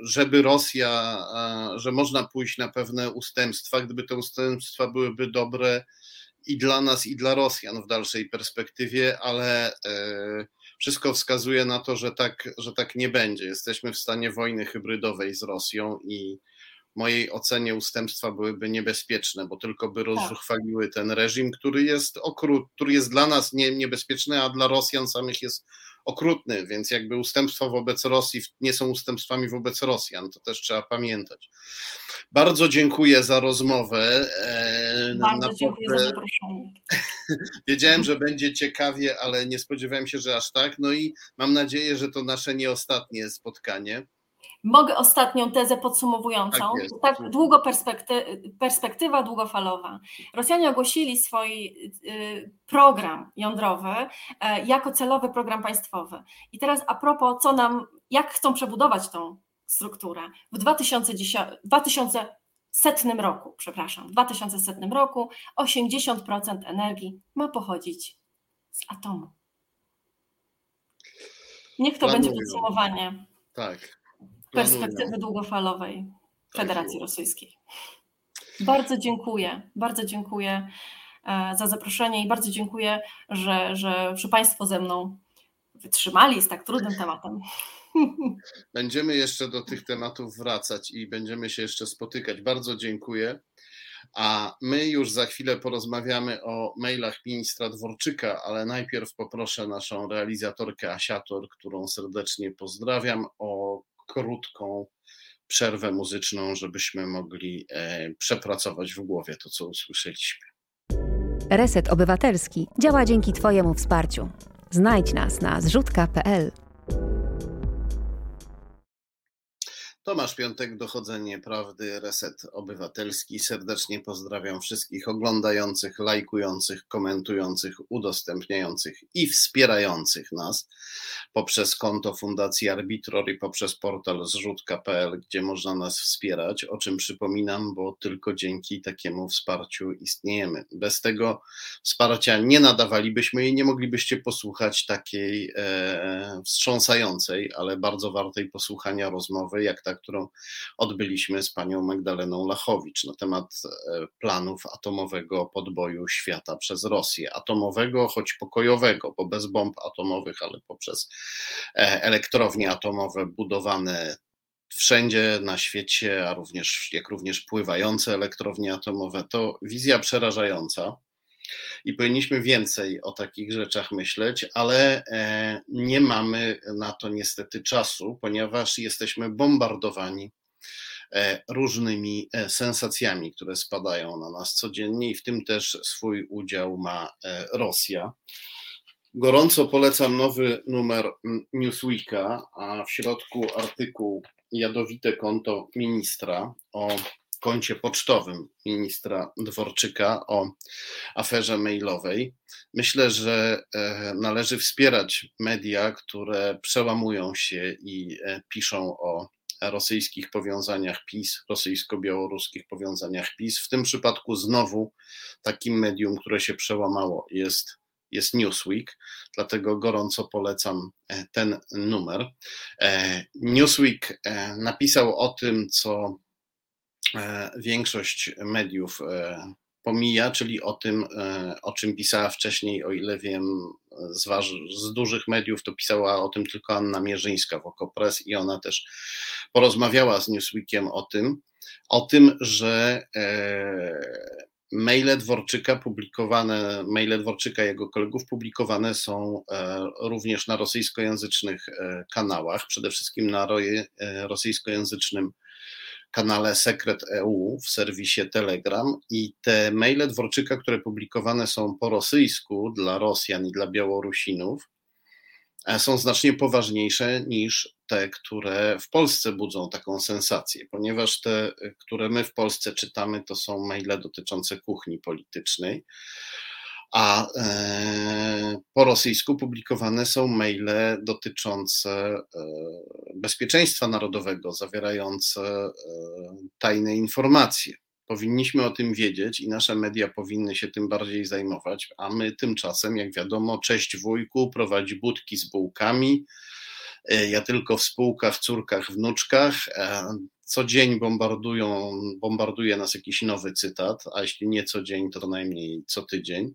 żeby Rosja, że można pójść na pewne ustępstwa, gdyby te ustępstwa byłyby dobre i dla nas, i dla Rosjan w dalszej perspektywie, ale wszystko wskazuje na to, że tak, że tak nie będzie. Jesteśmy w stanie wojny hybrydowej z Rosją i mojej ocenie ustępstwa byłyby niebezpieczne, bo tylko by tak. rozruchwaliły ten reżim, który jest okrut, który jest dla nas nie, niebezpieczny, a dla Rosjan samych jest okrutny, więc jakby ustępstwa wobec Rosji nie są ustępstwami wobec Rosjan, to też trzeba pamiętać. Bardzo dziękuję za rozmowę. E, Bardzo Na dziękuję za zaproszenie. [laughs] Wiedziałem, że będzie ciekawie, ale nie spodziewałem się, że aż tak. No i mam nadzieję, że to nasze nie ostatnie spotkanie. Mogę ostatnią tezę podsumowującą. Tak, tak długo perspekty perspektywa długofalowa. Rosjanie ogłosili swój y, program jądrowy e, jako celowy program państwowy. I teraz a propos, co nam, jak chcą przebudować tą strukturę. W 2010, 2100 roku, przepraszam, w 2100 roku 80% energii ma pochodzić z atomu. Niech to będzie podsumowanie. Tak perspektywy długofalowej tak Federacji Rosyjskiej. Bardzo dziękuję, bardzo dziękuję e, za zaproszenie i bardzo dziękuję, że, że, że Państwo ze mną wytrzymali z tak trudnym tematem. Będziemy jeszcze do tych tematów wracać i będziemy się jeszcze spotykać. Bardzo dziękuję. A my już za chwilę porozmawiamy o mailach ministra Dworczyka, ale najpierw poproszę naszą realizatorkę Asiator, którą serdecznie pozdrawiam, o krótką przerwę muzyczną, żebyśmy mogli e, przepracować w głowie to, co usłyszeliśmy. Reset Obywatelski działa dzięki Twojemu wsparciu. Znajdź nas na zrzutka.pl. Tomasz Piątek, Dochodzenie Prawdy, Reset Obywatelski. Serdecznie pozdrawiam wszystkich oglądających, lajkujących, komentujących, udostępniających i wspierających nas poprzez konto Fundacji Arbitror i poprzez portal zrzutka.pl, gdzie można nas wspierać, o czym przypominam, bo tylko dzięki takiemu wsparciu istniejemy. Bez tego wsparcia nie nadawalibyśmy i nie moglibyście posłuchać takiej e, wstrząsającej, ale bardzo wartej posłuchania rozmowy, jak ta którą odbyliśmy z panią Magdaleną Lachowicz na temat e, planów atomowego podboju świata przez Rosję. Atomowego, choć pokojowego, bo bez bomb atomowych, ale poprzez e, elektrownie atomowe budowane wszędzie na świecie, a również jak również pływające elektrownie atomowe. To wizja przerażająca i powinniśmy więcej o takich rzeczach myśleć, ale e, nie mamy na to niestety czasu, ponieważ jesteśmy bombardowani e, różnymi e, sensacjami, które spadają na nas codziennie i w tym też swój udział ma Rosja. Gorąco polecam nowy numer Newsweeka, a w środku artykuł Jadowite konto ministra o koncie pocztowym ministra Dworczyka o aferze mailowej. Myślę, że e, należy wspierać media, które przełamują się i e, piszą o rosyjskich powiązaniach PiS, rosyjsko-białoruskich powiązaniach PiS. W tym przypadku znowu takim medium, które się przełamało jest, jest Newsweek, dlatego gorąco polecam e, ten numer. Newsweek napisał o tym, co większość mediów e, pomija, czyli o tym, e, o czym pisała wcześniej, o ile wiem, z, z, dużych mediów to pisała o tym tylko Anna Mierzyńska w Okopres i ona też porozmawiała z Newsweekiem o tym, o tym, że maile Dworczyka publikowane, maile Dworczyka i jego kolegów publikowane są również na rosyjskojęzycznych kanałach, przede wszystkim na rosyjskojęzycznym kanale Sekret EU w serwisie Telegram i te maile Dworczyka, które publikowane są po rosyjsku dla Rosjan i dla Białorusinów, e, są znacznie poważniejsze niż te, które w Polsce budzą taką sensację, ponieważ te, które my w Polsce czytamy, to są maile dotyczące kuchni politycznej a e, po rosyjsku publikowane są maile dotyczące e, bezpieczeństwa narodowego, zawierające e, tajne informacje. Powinniśmy o tym wiedzieć i nasze media powinny się tym bardziej zajmować, a my tymczasem, jak wiadomo, cześć wujku, prowadzi budki z bułkami. Ja tylko w spółkach, córkach, wnuczkach. Co dzień bombardują, bombarduje nas jakiś nowy cytat, a jeśli nie co dzień, to najmniej co tydzień.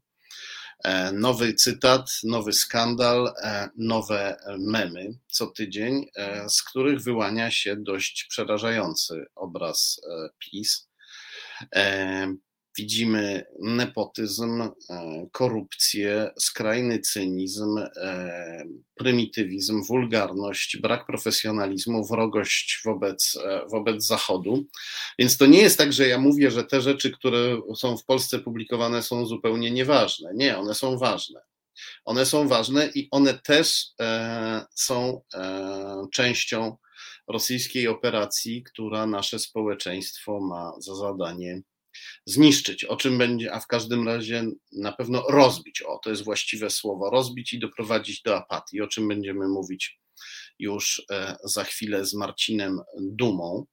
E, nowy cytat, nowy skandal, e, nowe memy co tydzień, e, z których wyłania się dość przerażający obraz PiS. Widzimy nepotyzm, e, korupcję, skrajny cynizm, e, prymitywizm, wulgarność, brak profesjonalizmu, wrogość wobec, e, wobec Zachodu. Więc to nie jest tak, że ja mówię, że te rzeczy, które są w Polsce publikowane, są zupełnie nieważne. Nie, one są ważne. One są ważne i one też są częścią rosyjskiej operacji, która nasze społeczeństwo ma za zadanie zniszczyć, o czym będzie, a w każdym razie na pewno rozbić. O, to jest właściwe słowo, rozbić i doprowadzić do apatii, o czym będziemy mówić już e, za chwilę z Marcinem Dumą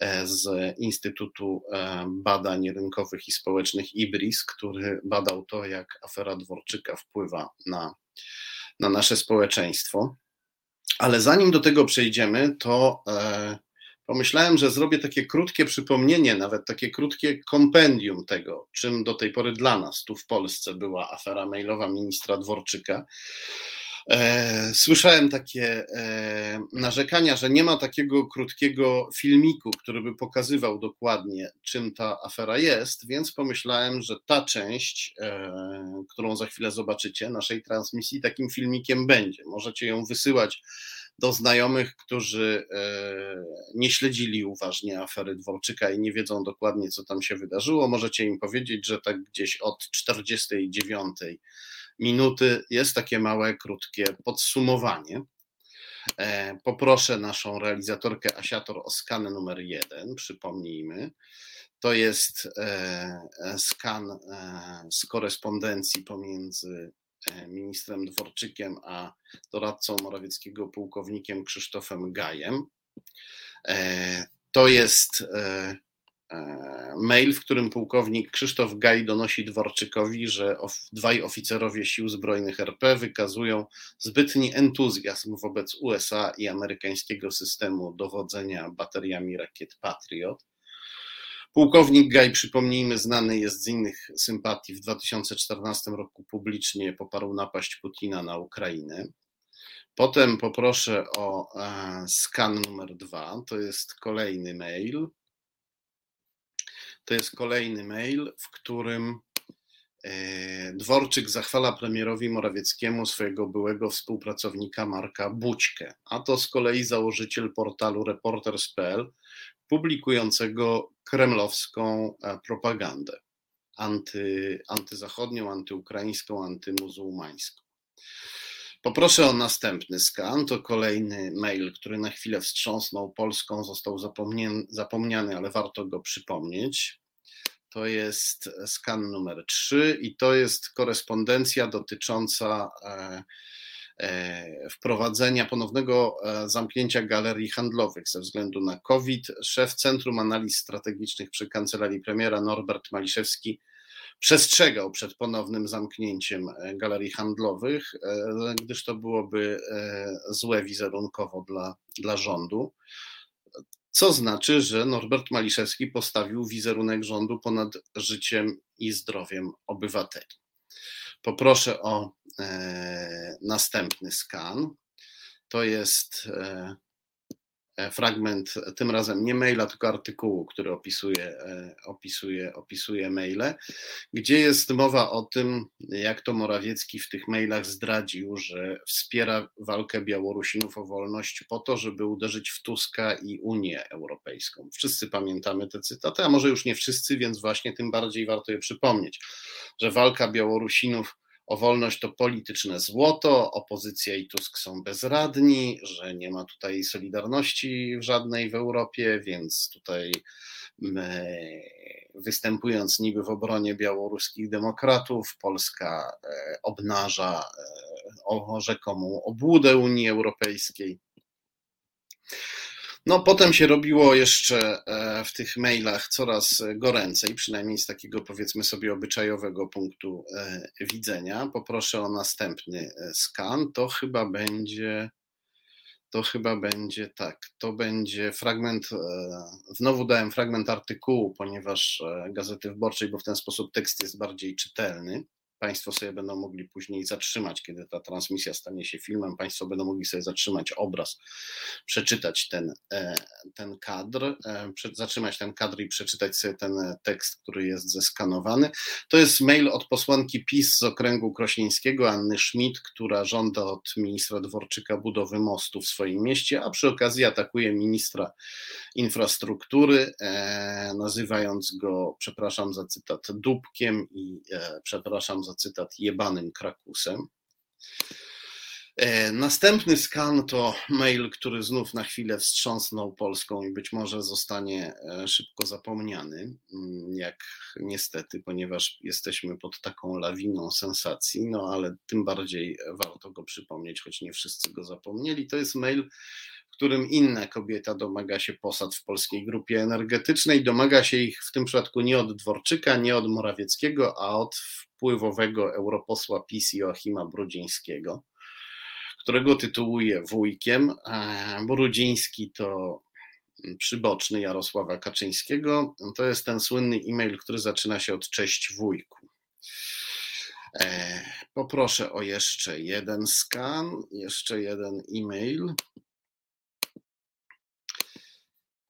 e, z Instytutu e, Badań Rynkowych i Społecznych IBRIS, który badał to, jak afera Dworczyka wpływa na, na nasze społeczeństwo. Ale zanim do tego przejdziemy, to pomyślałem, że zrobię takie krótkie przypomnienie, nawet takie krótkie kompendium tego, czym do tej pory dla nas tu w Polsce była afera mailowa ministra Dworczyka. E, słyszałem takie e, narzekania, że nie ma takiego krótkiego filmiku, który by pokazywał dokładnie, czym ta afera jest, więc pomyślałem, że ta część, e, którą za chwilę zobaczycie, naszej transmisji, takim filmikiem będzie. Możecie ją wysyłać do znajomych, którzy e, nie śledzili uważnie afery Dworczyka i nie wiedzą dokładnie, co tam się wydarzyło. Możecie im powiedzieć, że tak gdzieś od 49 minuty jest takie małe, krótkie podsumowanie. E, poproszę naszą realizatorkę Asiator o skan numer jeden, przypomnijmy. To jest skan z korespondencji pomiędzy ministrem Dworczykiem a doradcą Morawieckiego pułkownikiem Krzysztofem Gajem. To jest E, mail, w którym pułkownik Krzysztof Gaj donosi Dworczykowi, że dwaj oficerowie sił zbrojnych RP wykazują zbytni entuzjazm wobec USA i amerykańskiego systemu dowodzenia bateriami rakiet Patriot. Pułkownik Gaj, przypomnijmy, znany jest z innych sympatii. W 2014 roku publicznie poparł napaść Putina na Ukrainę. Potem poproszę o e, skan numer dwa. To jest kolejny mail to jest kolejny mail, w którym e, Dworczyk zachwala premierowi Morawieckiemu swojego byłego współpracownika Marka Bućkę, a to z kolei założyciel portalu Reporters.pl publikującego kremlowską e, propagandę anty, antyzachodnią, antyukraińską, antymuzułmańską. Poproszę o następny skan. To kolejny mail, który na chwilę wstrząsnął Polską, został zapomniany, ale warto go przypomnieć. To jest skan numer 3 i to jest korespondencja dotycząca e, wprowadzenia ponownego e, zamknięcia galerii handlowych ze względu na COVID. Szef Centrum Analiz Strategicznych przy kancelarii premiera Norbert Maliszewski przestrzegał przed ponownym zamknięciem e, galerii handlowych, e, gdyż to byłoby e, złe wizerunkowo dla, dla rządu. Co znaczy, że Norbert Maliszewski postawił wizerunek rządu ponad życiem i zdrowiem obywateli. Poproszę o następny skan. To jest E, fragment, tym razem nie maila, tylko artykułu, który opisuje, e, opisuje, opisuje maile, gdzie jest mowa o tym, jak to Morawiecki w tych mailach zdradził, że wspiera walkę Białorusinów o wolność po to, żeby uderzyć w Tuska i Unię Europejską. Wszyscy pamiętamy te cytaty, a może już nie wszyscy, więc właśnie tym bardziej warto je przypomnieć, że walka Białorusinów o wolność to polityczne złoto, opozycja i Tusk są bezradni, że nie ma tutaj solidarności żadnej w Europie, więc tutaj występując niby w obronie białoruskich demokratów, Polska e, obnaża e, rzekomą obłudę Unii Europejskiej. No, potem się robiło jeszcze e, w tych mailach coraz goręcej, przynajmniej z takiego powiedzmy sobie obyczajowego punktu e, widzenia. Poproszę o następny e, skan. To chyba będzie. To chyba będzie tak. To będzie fragment. Znowu dałem fragment artykułu, ponieważ Gazety Wyborczej, bo w ten sposób tekst jest bardziej czytelny. Państwo sobie będą mogli później zatrzymać, kiedy ta transmisja stanie się filmem, Państwo będą mogli sobie zatrzymać obraz, przeczytać ten, e, ten kadr, e, zatrzymać ten kadr i przeczytać sobie ten tekst, który jest zeskanowany. To jest mail od posłanki PiS z okręgu krośnieńskiego, Anny Schmidt, która żąda od ministra Dworczyka budowy mostu w swoim mieście, a przy okazji atakuje ministra infrastruktury, e, nazywając go, przepraszam za cytat, dupkiem i przepraszam za cytat, jebanym krakusem. E, następny skan to mail, który znów na chwilę wstrząsnął Polską i być może zostanie e, szybko zapomniany, mm, jak niestety, ponieważ jesteśmy pod taką lawiną sensacji, no ale tym bardziej warto go przypomnieć, choć nie wszyscy go zapomnieli. To jest mail którym inna kobieta domaga się posad w polskiej grupie energetycznej. Domaga się ich w tym przypadku nie od Dworczyka, nie od Morawieckiego, a od wpływowego europosła PiS Joachima Brudzińskiego, którego tytułuje wujkiem. Brudziński to przyboczny Jarosława Kaczyńskiego. To jest ten słynny e-mail, który zaczyna się od cześć wujku. E, poproszę o jeszcze jeden skan, jeszcze jeden e-mail.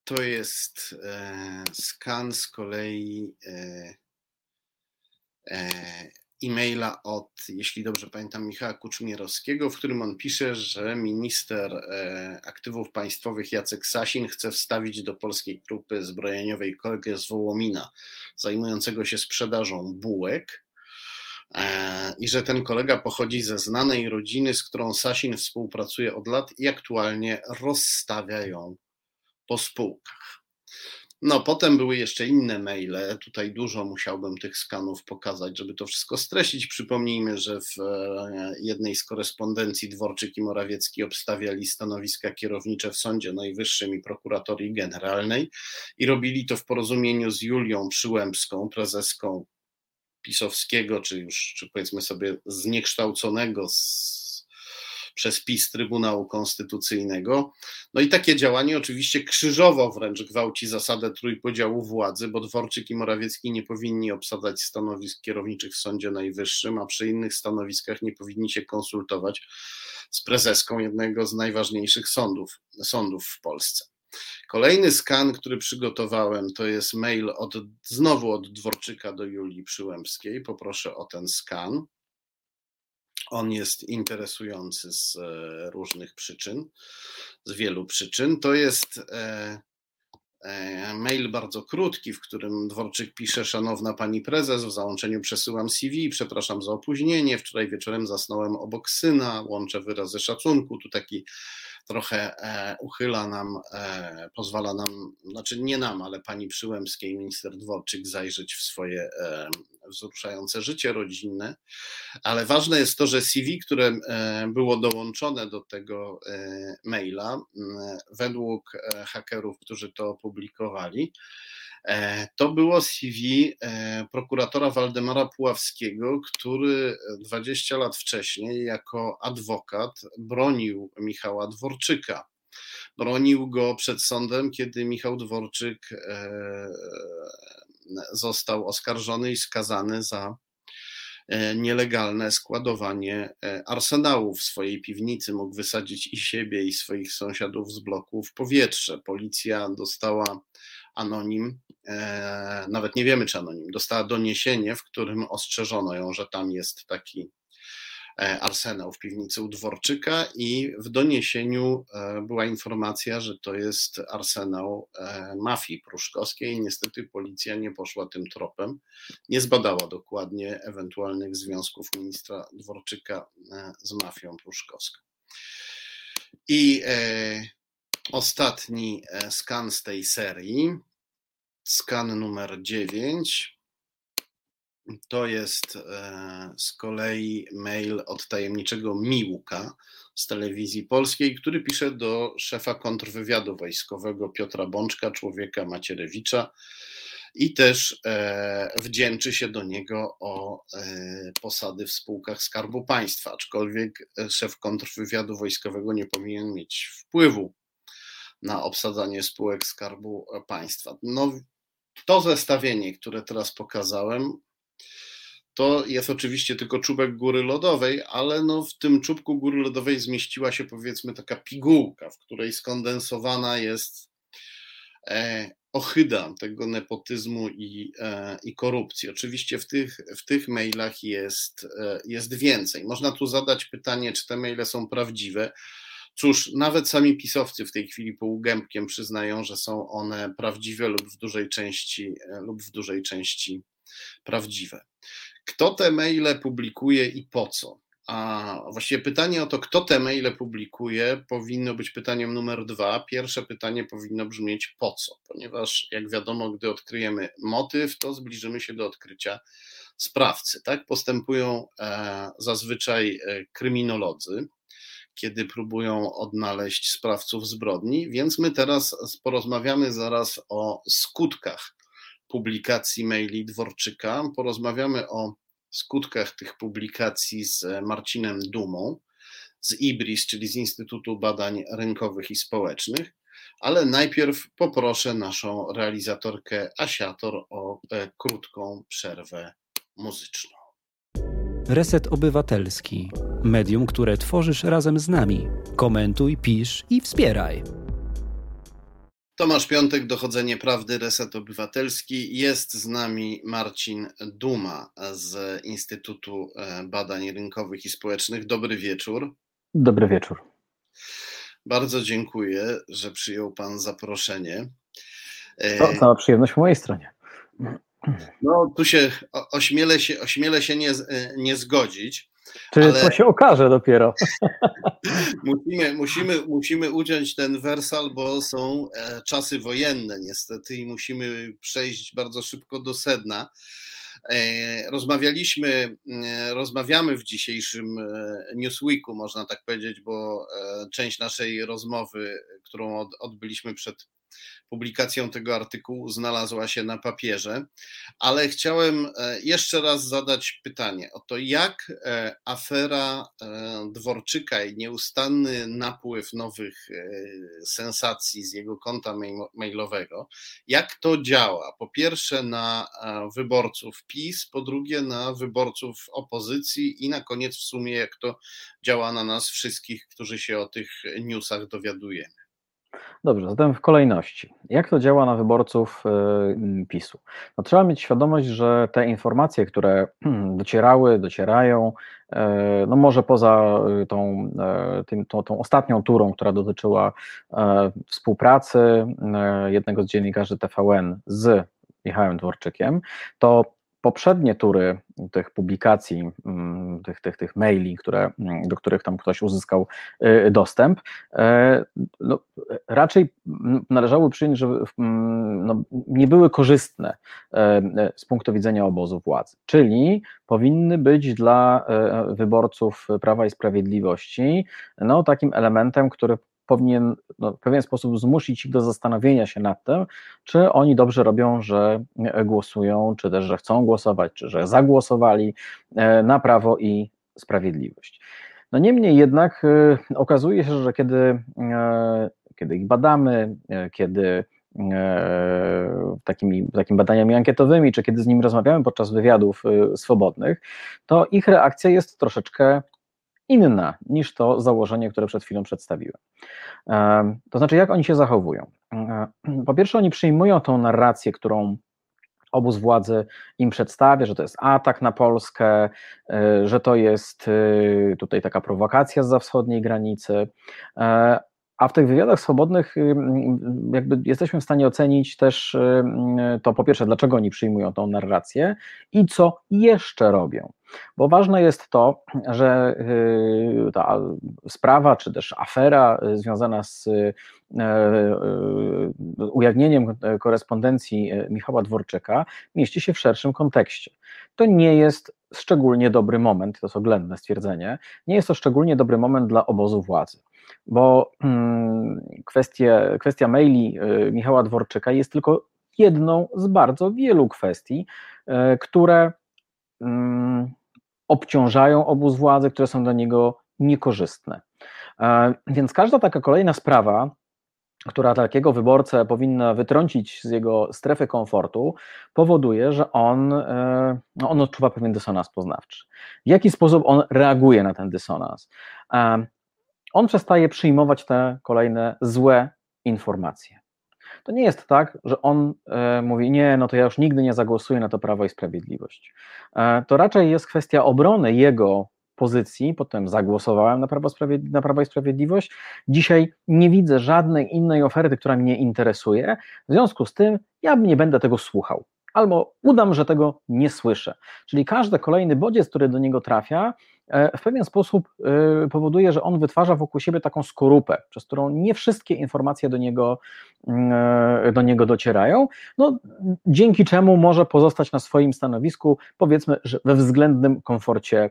To jest e, skan z kolei e, e, e-maila od, jeśli dobrze pamiętam, Michała Kuczmierowskiego, w którym on pisze, że minister aktywów państwowych Jacek Sasin chce wstawić do polskiej grupy zbrojeniowej kolegę z Wołomina, zajmującego się sprzedażą bułek, e, i że ten kolega pochodzi ze znanej rodziny, z którą Sasin współpracuje od lat i aktualnie rozstawia ją po spółkach. No, potem były jeszcze inne maile. Tutaj dużo musiałbym tych skanów pokazać, żeby to wszystko streścić. Przypomnijmy, że w e, jednej z korespondencji Dworczyk i Morawiecki obstawiali stanowiska kierownicze w Sądzie Najwyższym i Prokuratorii Generalnej i robili to w porozumieniu z Julią Przyłębską, prezeską pisowskiego, czy już, czy powiedzmy sobie, zniekształconego z przez PiS Trybunału Konstytucyjnego. No i takie działanie oczywiście krzyżowo wręcz gwałci zasadę trójpodziału władzy, bo Dworczyk i Morawiecki nie powinni obsadzać stanowisk kierowniczych w Sądzie Najwyższym, a przy innych stanowiskach nie powinni się konsultować z prezeską jednego z najważniejszych sądów, sądów w Polsce. Kolejny skan, który przygotowałem, to jest mail od, znowu od Dworczyka do Julii Przyłębskiej. Poproszę o ten skan. On jest interesujący z e, różnych przyczyn, z wielu przyczyn. To jest e, e, mail bardzo krótki, w którym Dworczyk pisze: Szanowna pani prezes, w załączeniu przesyłam CV, przepraszam za opóźnienie. Wczoraj wieczorem zasnąłem obok syna, łączę wyrazy szacunku. Tu taki trochę uchyla nam, pozwala nam, znaczy nie nam, ale pani Przyłębskiej, minister Dworczyk, zajrzeć w swoje wzruszające życie rodzinne, ale ważne jest to, że CV, które e, było dołączone do tego e, maila, według e, hakerów, którzy to opublikowali, to było CV prokuratora Waldemara Puławskiego, który 20 lat wcześniej jako adwokat bronił Michała Dworczyka. Bronił go przed sądem, kiedy Michał Dworczyk został oskarżony i skazany za e, nielegalne składowanie e, arsenału w swojej piwnicy. Mógł wysadzić i siebie, i swoich sąsiadów z bloku w powietrze. Policja dostała anonim, e, nawet nie wiemy czy anonim, dostała doniesienie, w którym ostrzeżono ją, że tam jest taki E, arsenał w piwnicy u Dworczyka i w doniesieniu e, była informacja, że to jest arsenał mafii pruszkowskiej. Niestety policja nie poszła tym tropem, nie zbadała dokładnie ewentualnych związków ministra Dworczyka z mafią pruszkowską. I ostatni skan z tej serii, skan numer 9 to jest e, z kolei mail od tajemniczego Miłka z telewizji polskiej, który pisze do szefa kontrwywiadu wojskowego Piotra Bączka, człowieka Macierewicza, i też e, wdzięczy się do niego o e, posady w spółkach Skarbu Państwa, aczkolwiek szef kontrwywiadu wojskowego nie powinien mieć wpływu na obsadzanie spółek Skarbu Państwa. No, to zestawienie, które teraz pokazałem, to jest oczywiście tylko czubek góry lodowej, ale no w tym czubku góry lodowej zmieściła się powiedzmy taka pigułka, w której skondensowana jest e, ochyda tego nepotyzmu i, e, i korupcji. Oczywiście w tych, w tych mailach jest, e, jest więcej. Można tu zadać pytanie, czy te maile są prawdziwe. Cóż, nawet sami pisowcy w tej chwili półgębkiem przyznają, że są one prawdziwe lub w dużej części, lub w dużej części prawdziwe. Kto te maile publikuje i po co? A właściwie pytanie o to, kto te maile publikuje, powinno być pytaniem numer dwa. Pierwsze pytanie powinno brzmieć po co, ponieważ jak wiadomo, gdy odkryjemy motyw, to zbliżymy się do odkrycia sprawcy. Tak postępują e, zazwyczaj e, kryminolodzy, kiedy próbują odnaleźć sprawców zbrodni, więc my teraz porozmawiamy zaraz o skutkach publikacji maili Dworczyka. Porozmawiamy o skutkach tych publikacji z Marcinem Dumą z IBRIS, czyli z Instytutu Badań Rynkowych i Społecznych, ale najpierw poproszę naszą realizatorkę Asiator o e, krótką przerwę muzyczną. Reset Obywatelski. Medium, które tworzysz razem z nami. Komentuj, pisz i wspieraj. Tomasz Piątek, Dochodzenie Prawdy, Reset Obywatelski. Jest z nami Marcin Duma z Instytutu e, Badań Rynkowych i Społecznych. Dobry wieczór. Dobry wieczór. Bardzo dziękuję, że przyjął Pan zaproszenie. To cała przyjemność po mojej stronie. No tu się ośmielę się, ośmielę się nie, nie zgodzić. Czy ale... to się okaże dopiero? [laughs] musimy, musimy, musimy uciąć ten wersal, bo są e, czasy wojenne niestety i musimy przejść bardzo szybko do sedna. E, rozmawialiśmy, e, rozmawiamy w dzisiejszym Newsweeku, można tak powiedzieć, bo część naszej rozmowy, którą odbyliśmy przed publikacją tego artykułu znalazła się na papierze, ale chciałem e, jeszcze raz zadać pytanie o to, jak e, afera e, Dworczyka i nieustanny napływ nowych sensacji z jego konta mailowego, jak to działa? Po pierwsze na wyborców PiS, po drugie na wyborców opozycji i na koniec w sumie jak to działa na nas wszystkich, którzy się o tych newsach dowiadujemy. Dobrze, zatem w kolejności. Jak to działa na wyborców y, PiSu? No, trzeba mieć świadomość, że te informacje, które [clears throat] docierały, docierają, y, no może poza y, tą, tym, tą, tą ostatnią turą, która dotyczyła współpracy jednego z dziennikarzy TVN z Michałem Dworczykiem, to poprzednie tury tych publikacji, mm, tych, tych, tych maili, które, mm, do których tam ktoś uzyskał y, dostęp, e, no, raczej należało przyjąć, że mm, no, nie były korzystne e, e, z punktu widzenia obozu władzy, czyli powinny być dla wyborców Prawa i Sprawiedliwości no, takim elementem, który powinien no, w pewien sposób zmusić ich do zastanowienia się nad tym, czy oni dobrze robią, że głosują, czy też, że chcą głosować, czy że zagłosowali e, na prawo i sprawiedliwość. No niemniej jednak e, okazuje się, że kiedy, e, kiedy ich badamy, kiedy takimi, takimi badaniami ankietowymi, czy kiedy z nimi rozmawiamy podczas wywiadów swobodnych, to ich reakcja jest troszeczkę inna niż to założenie, które przed chwilą przedstawiłem. To znaczy, jak oni się zachowują? Po pierwsze, oni przyjmują tą narrację, którą obóz władzy im przedstawia, że to jest atak na Polskę, e, że to jest e, tutaj taka prowokacja z za wschodniej granicy, e, a w tych wywiadach swobodnych y, jakby jesteśmy w stanie ocenić też y, to po pierwsze, dlaczego oni przyjmują tą narrację i co jeszcze robią. Bo ważne jest to, że y, ta sprawa, czy też afera związana z ujawnieniem korespondencji Michała Dworczyka mieści się w szerszym kontekście. To nie jest szczególnie dobry moment, to jest oględne stwierdzenie, nie jest to szczególnie dobry moment dla obozu władzy bo hmm, kwestie, kwestia maili y, Michała Dworczyka jest tylko jedną z bardzo wielu kwestii, y, które hmm, obciążają obóz władzy, które są dla niego niekorzystne. E, więc każda taka kolejna sprawa, która takiego wyborcę powinna wytrącić z jego strefy komfortu, powoduje, że on, e, no on odczuwa pewien dysonans poznawczy. W jaki sposób on reaguje na ten dysonans? E, on przestaje przyjmować te kolejne złe informacje. To nie jest tak, że on e, mówi, nie, no to ja już nigdy nie zagłosuję na to Prawo i Sprawiedliwość. E, to raczej jest kwestia obrony jego pozycji, potem zagłosowałem na Prawo, na Prawo i Sprawiedliwość. Dzisiaj nie widzę żadnej innej oferty, która mnie interesuje. W związku z tym ja nie będę tego słuchał. Albo udam, że tego nie słyszę. Czyli każdy kolejny bodziec, który do niego trafia, E, w pewien sposób e, powoduje, że on wytwarza wokół siebie taką skorupę, przez którą nie wszystkie informacje do niego, mm, e, do niego docierają, no, dzięki czemu może pozostać na swoim stanowisku, powiedzmy, we względnym komforcie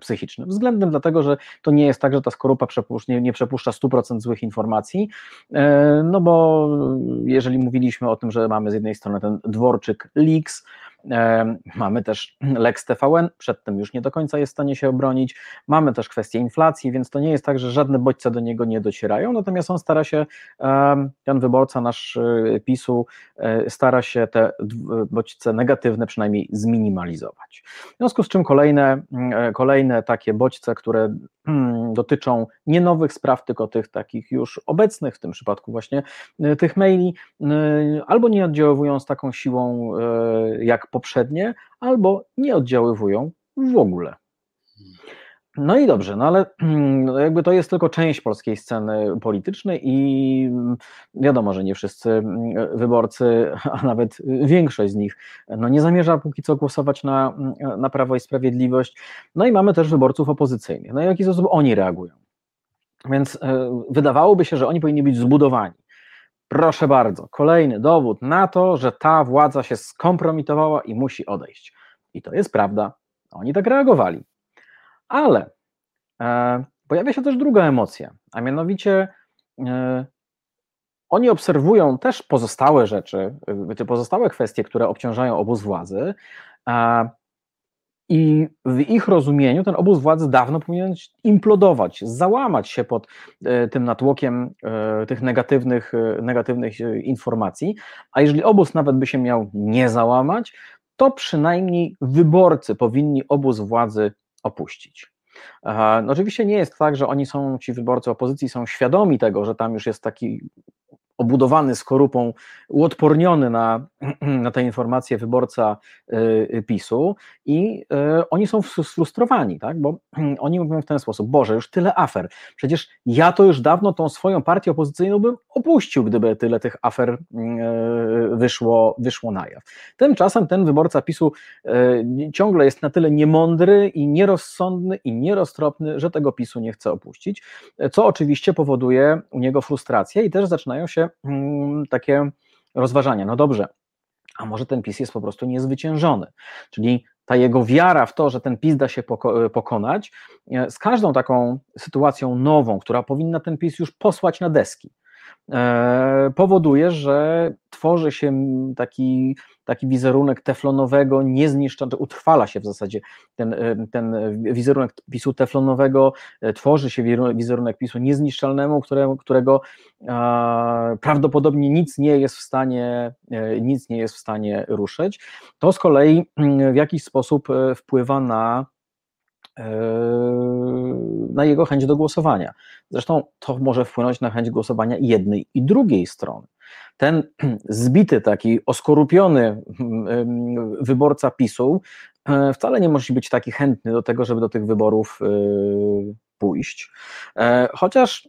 psychicznym. Względem dlatego, że to nie jest tak, że ta skorupa nie, nie przepuszcza 100% złych informacji, no bo jeżeli mówiliśmy o tym, że mamy z jednej strony ten dworczyk leaks, Mamy też Lex TVN, przed tym już nie do końca jest w stanie się obronić. Mamy też kwestię inflacji, więc to nie jest tak, że żadne bodźce do niego nie docierają, natomiast on stara się, ten wyborca nasz y, PiSu, e, stara się te bodźce negatywne przynajmniej zminimalizować. W związku z czym kolejne, e, kolejne takie bodźce, które mm, dotyczą nie nowych spraw, tylko tych takich już obecnych, w tym przypadku właśnie e, tych maili, albo nie oddziaływują z taką siłą jak poprzednie, albo nie oddziaływują w ogóle. No i dobrze, no ale [clears throat] no jakby to jest tylko część polskiej sceny politycznej i wiadomo, że nie wszyscy mm, wyborcy, [laughs] a nawet większość z nich, no nie zamierza póki co głosować na, mm, na Prawo i Sprawiedliwość. No i mamy też wyborców opozycyjnych. No i w jaki sposób oni reagują? Więc e, wydawałoby się, że oni powinni być zbudowani. Proszę bardzo, kolejny dowód na to, że ta władza się skompromitowała i musi odejść. I to jest prawda. Oni tak reagowali. Ale e, pojawia się też druga emocja, a mianowicie e, oni obserwują też pozostałe rzeczy, e, te pozostałe kwestie, które obciążają obóz władzy. I w ich rozumieniu ten obóz władzy dawno powinien implodować, załamać się pod tym natłokiem tych negatywnych, negatywnych informacji. A jeżeli obóz nawet by się miał nie załamać, to przynajmniej wyborcy powinni obóz władzy opuścić. No oczywiście nie jest tak, że oni są, ci wyborcy opozycji są świadomi tego, że tam już jest taki obudowany skorupą, uodporniony na, [clears throat] na te informacje wyborca y, PiSu i y, oni są sfrustrowani, tak? bo [clears throat] oni mówią w ten sposób, Boże, już tyle afer, przecież ja to już dawno tą swoją partię opozycyjną bym opuścił, gdyby tyle tych afer y, wyszło, wyszło na jaw. Tymczasem ten wyborca PiSu ciągle jest na tyle niemądry i nierozsądny i nieroztropny, że tego PiSu nie chce opuścić, co oczywiście powoduje u niego frustrację i też zaczynają się Mm, takie rozważania. No dobrze, a może ten PiS jest po prostu niezwyciężony. Czyli ta jego wiara w to, że ten PiS da się pokonać, e, z każdą taką sytuacją nową, która powinna ten PiS już posłać na deski, e, powoduje, że tworzy się taki taki wizerunek teflonowego, niezniszczalnego, utrwala się w zasadzie ten, e, ten wizerunek PiSu teflonowego, e, tworzy się wizerunek PiSu niezniszczalnemu, którego, którego prawdopodobnie nic nie jest w stanie, e, nic nie jest w stanie ruszyć. To z kolei mm, w jakiś sposób wpływa na na jego chęć do głosowania. Zresztą to może wpłynąć na chęć głosowania jednej i drugiej strony ten [clears throat] zbity, taki oskorupiony mm, wyborca PiSu e, wcale nie musi być taki chętny do tego, żeby do tych wyborów e, pójść. E, chociaż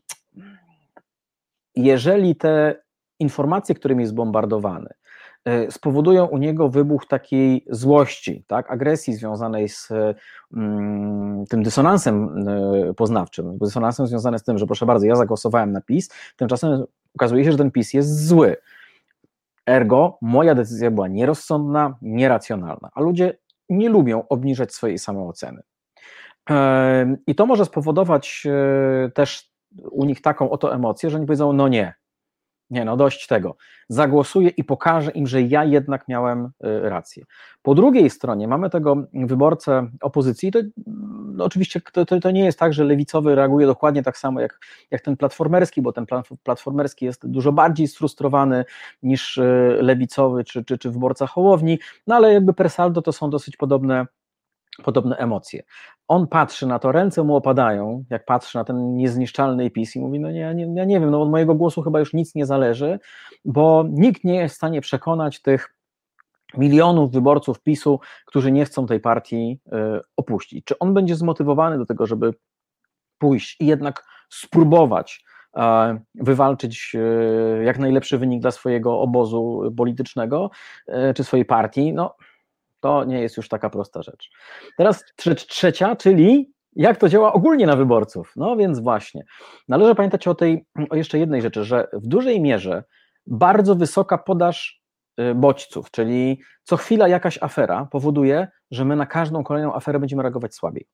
jeżeli te informacje, którymi jest bombardowany, spowodują u niego wybuch takiej złości, tak, agresji związanej z mm, tym dysonansem poznawczym, dysonansem związanym z tym, że proszę bardzo, ja zagłosowałem na PiS, tymczasem okazuje się, że ten PiS jest zły. Ergo, moja decyzja była nierozsądna, nieracjonalna, a ludzie nie lubią obniżać swojej samooceny. I to może spowodować e, też u nich taką oto emocję, że oni powiedzą: No nie, nie, no dość tego. Zagłosuję i pokażę im, że ja jednak miałem y, rację. Po drugiej stronie mamy tego wyborcę opozycji. To no oczywiście to, to, to, nie jest tak, że lewicowy reaguje dokładnie tak samo jak, jak ten platformerski, bo ten platformerski jest dużo bardziej sfrustrowany niż y, lewicowy czy, czy, czy wyborca Hołowni, no ale jakby per saldo to są dosyć podobne podobne emocje. On patrzy na to, ręce mu opadają, jak patrzy na ten niezniszczalny PiS i mówi, no nie, nie, ja nie wiem, no od mojego głosu chyba już nic nie zależy, bo nikt nie jest w stanie przekonać tych milionów wyborców PiSu, którzy nie chcą tej partii y, opuścić. Czy on będzie zmotywowany do tego, żeby pójść i jednak spróbować wywalczyć y, jak najlepszy wynik dla swojego obozu politycznego y, czy swojej partii? No, to nie jest już taka prosta rzecz. Teraz rzecz trzecia, czyli jak to działa ogólnie na wyborców. No więc właśnie, należy pamiętać o tej, o jeszcze jednej rzeczy, że w dużej mierze bardzo wysoka podaż y, bodźców, czyli co chwila jakaś afera powoduje, że my na każdą kolejną aferę będziemy reagować słabiej.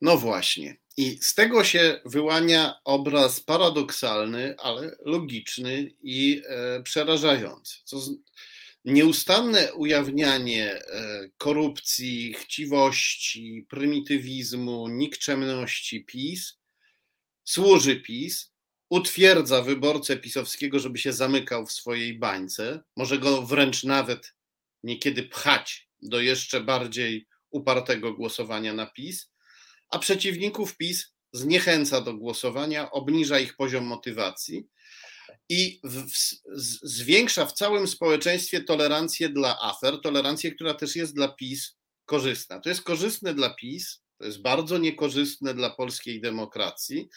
No właśnie. I z tego się wyłania obraz paradoksalny, ale logiczny i e, przerażający. Co z, nieustanne ujawnianie e, korupcji, chciwości, prymitywizmu, nikczemności PiS. Służy PiS, utwierdza wyborcę pisowskiego, żeby się zamykał w swojej bańce, może go wręcz nawet niekiedy pchać do jeszcze bardziej upartego głosowania na PiS, a przeciwników PiS zniechęca do głosowania, obniża ich poziom motywacji i w, w, zwiększa w całym społeczeństwie tolerancję dla afer, tolerancję, która też jest dla PiS korzystna. To jest korzystne dla PiS, to jest bardzo niekorzystne dla polskiej demokracji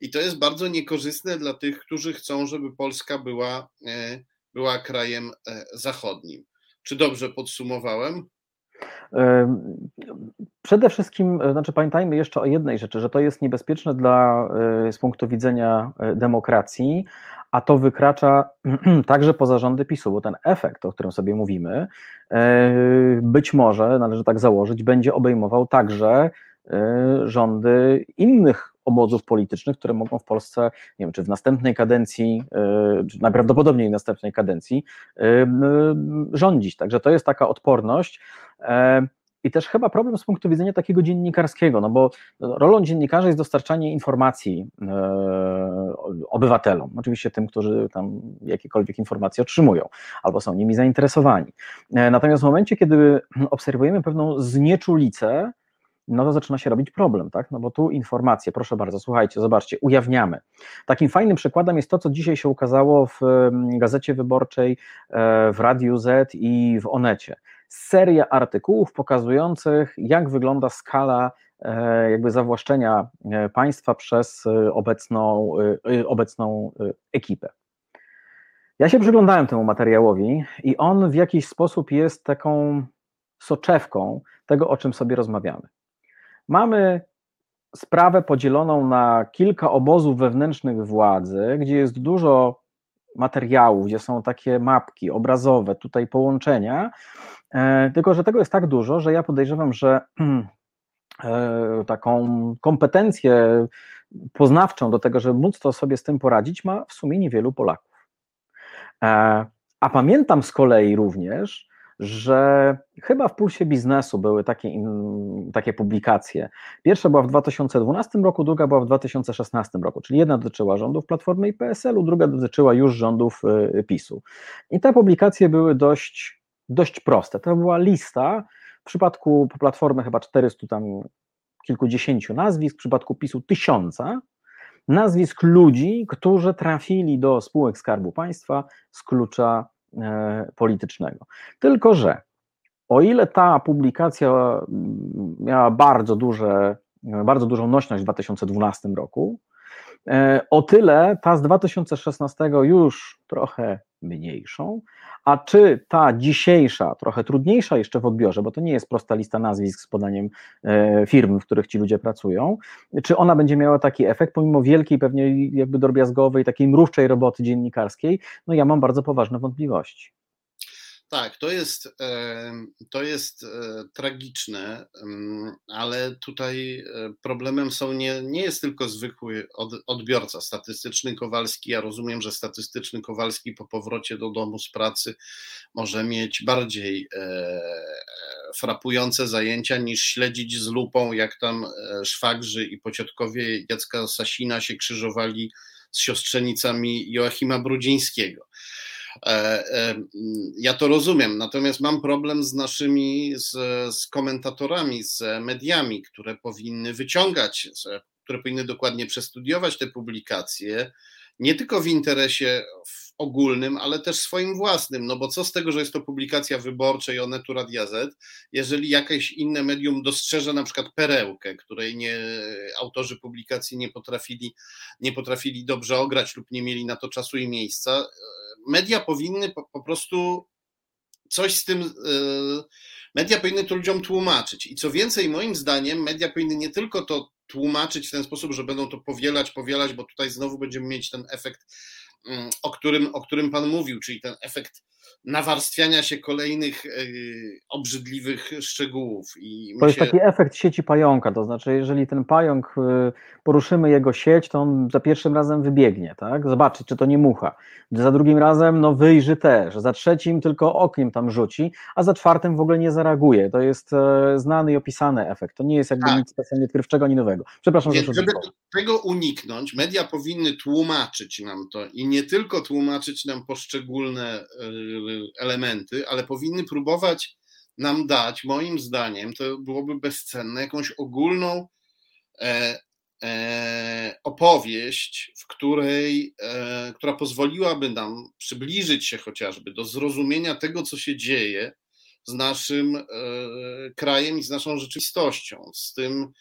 i to jest bardzo niekorzystne dla tych, którzy chcą, żeby Polska była, e, była krajem e, zachodnim. Czy dobrze podsumowałem? Przede wszystkim, e, znaczy pamiętajmy jeszcze o jednej rzeczy, że to jest niebezpieczne dla, z punktu widzenia demokracji, a to wykracza [clears throat] także poza rządy PiSu, bo ten efekt, o którym sobie mówimy, być może, należy tak założyć, będzie obejmował także rządy innych obozów politycznych, które mogą w Polsce, nie wiem, czy w następnej kadencji, e, czy najprawdopodobniej następnej kadencji e, rządzić. Także to jest taka odporność. E, I też chyba problem z punktu widzenia takiego dziennikarskiego, no bo rolą dziennikarza jest dostarczanie informacji obywatelom, oczywiście tym, którzy tam jakiekolwiek informacje otrzymują albo są nimi zainteresowani. Natomiast w momencie, kiedy obserwujemy pewną znieczulicę, no to zaczyna się robić problem, tak? No bo tu informacje, proszę bardzo, słuchajcie, zobaczcie, ujawniamy. Takim fajnym przykładem jest to, co dzisiaj się ukazało w Gazecie Wyborczej, e, w Radiu Z i w Onecie. Seria artykułów pokazujących, jak wygląda skala e, jakby zawłaszczenia e, państwa przez obecną, obecną ekipę. Ja się przyglądałem temu materiałowi i on w jakiś sposób jest taką soczewką tego, o czym sobie rozmawiamy. Mamy sprawę podzieloną na kilka obozów wewnętrznych władzy, gdzie jest dużo materiałów, gdzie są takie mapki obrazowe, tutaj połączenia, e, tylko że tego jest tak dużo, że ja podejrzewam, że e, taką kompetencję poznawczą do tego, żeby móc to sobie z tym poradzić, ma w sumie niewielu Polaków. E, a pamiętam z kolei również, że chyba w Pulsie Biznesu były takie, takie publikacje. Pierwsza była w 2012 roku, druga była w 2016 roku, czyli jedna dotyczyła rządów Platformy i PSL-u, druga dotyczyła już rządów y, PiSu. I te publikacje były dość, dość proste. To była lista, w przypadku Platformy chyba 400 tam kilkudziesięciu nazwisk, w przypadku PiSu tysiąca, nazwisk ludzi, którzy trafili do spółek Skarbu Państwa z klucza E, politycznego. Tylko, że o ile ta publikacja mm, miała bardzo, duże, bardzo dużą nośność w 2012 roku, e, o tyle ta z 2016 już trochę mniejszą, a czy ta dzisiejsza, trochę trudniejsza jeszcze w odbiorze, bo to nie jest prosta lista nazwisk z podaniem e, firm, w których ci ludzie pracują, czy ona będzie miała taki efekt, pomimo wielkiej, pewnie jakby drobiazgowej, takiej mrówczej roboty dziennikarskiej, no ja mam bardzo poważne wątpliwości. Tak, to jest, to jest e, tragiczne, ale tutaj e, problemem są nie, nie jest tylko zwykły odbiorca statystyczny Kowalski. Ja rozumiem, że statystyczny Kowalski po powrocie do domu z pracy może mieć bardziej e, frapujące zajęcia niż śledzić z lupą, jak tam szwagrzy i pociotkowie Jacka Sasina się krzyżowali z siostrzenicami Joachima Brudzińskiego. E, e, ja to rozumiem, natomiast mam problem z naszymi, z, z komentatorami, z mediami, które powinny wyciągać, które powinny dokładnie przestudiować te publikacje, nie tylko w interesie ogólnym, ale też swoim własnym, no bo co z tego, że jest to publikacja wyborcza i Onetu Radia Z, jeżeli jakieś inne medium dostrzeże na przykład perełkę, której nie, autorzy publikacji nie potrafili, nie potrafili dobrze ograć lub nie mieli na to czasu i miejsca, media powinny po, po prostu coś z tym. E, media powinny to ludziom tłumaczyć. I co więcej, moim zdaniem, media powinny nie tylko to tłumaczyć w ten sposób, że będą to powielać, powielać, bo tutaj znowu będziemy mieć ten efekt, o którym, o którym Pan mówił, czyli ten efekt nawarstwiania się kolejnych yy, obrzydliwych szczegółów. I to jest się... taki efekt sieci pająka, to znaczy, jeżeli ten pająk, yy, poruszymy jego sieć, to on za pierwszym razem wybiegnie, tak? Zobaczy, czy to nie mucha. Za drugim razem, no wyjrzy też. Za trzecim tylko okiem tam rzuci, a za czwartym w ogóle nie zareaguje. To jest yy, znany i opisany efekt. To nie jest jakby tak. nic specjalnie odkrywczego ani nowego. Przepraszam, Więc, że żeby tego uniknąć, media powinny tłumaczyć nam to i nie tylko tłumaczyć nam poszczególne yy, elementy, ale powinny próbować nam dać, moim zdaniem, to byłoby bezcenne, jakąś ogólną e, e, opowieść, w której, e, która pozwoliłaby nam przybliżyć się chociażby do zrozumienia tego, co się dzieje z naszym e, krajem i z naszą rzeczywistością. Z tym e,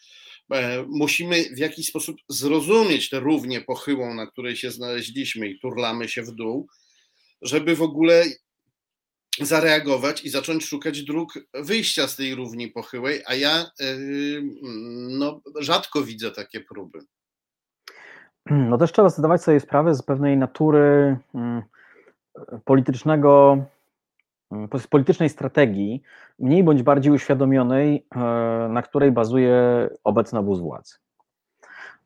musimy w jakiś sposób zrozumieć tę równię pochyłą, na której się znaleźliśmy i turlamy się w dół, żeby w ogóle zareagować i zacząć szukać dróg wyjścia z tej równi pochyłej, a ja no, rzadko widzę takie próby. No też trzeba zdawać sobie sprawę z pewnej natury mm, politycznego, politycznej strategii, mniej bądź bardziej uświadomionej, e, na której bazuje obecny obóz władzy.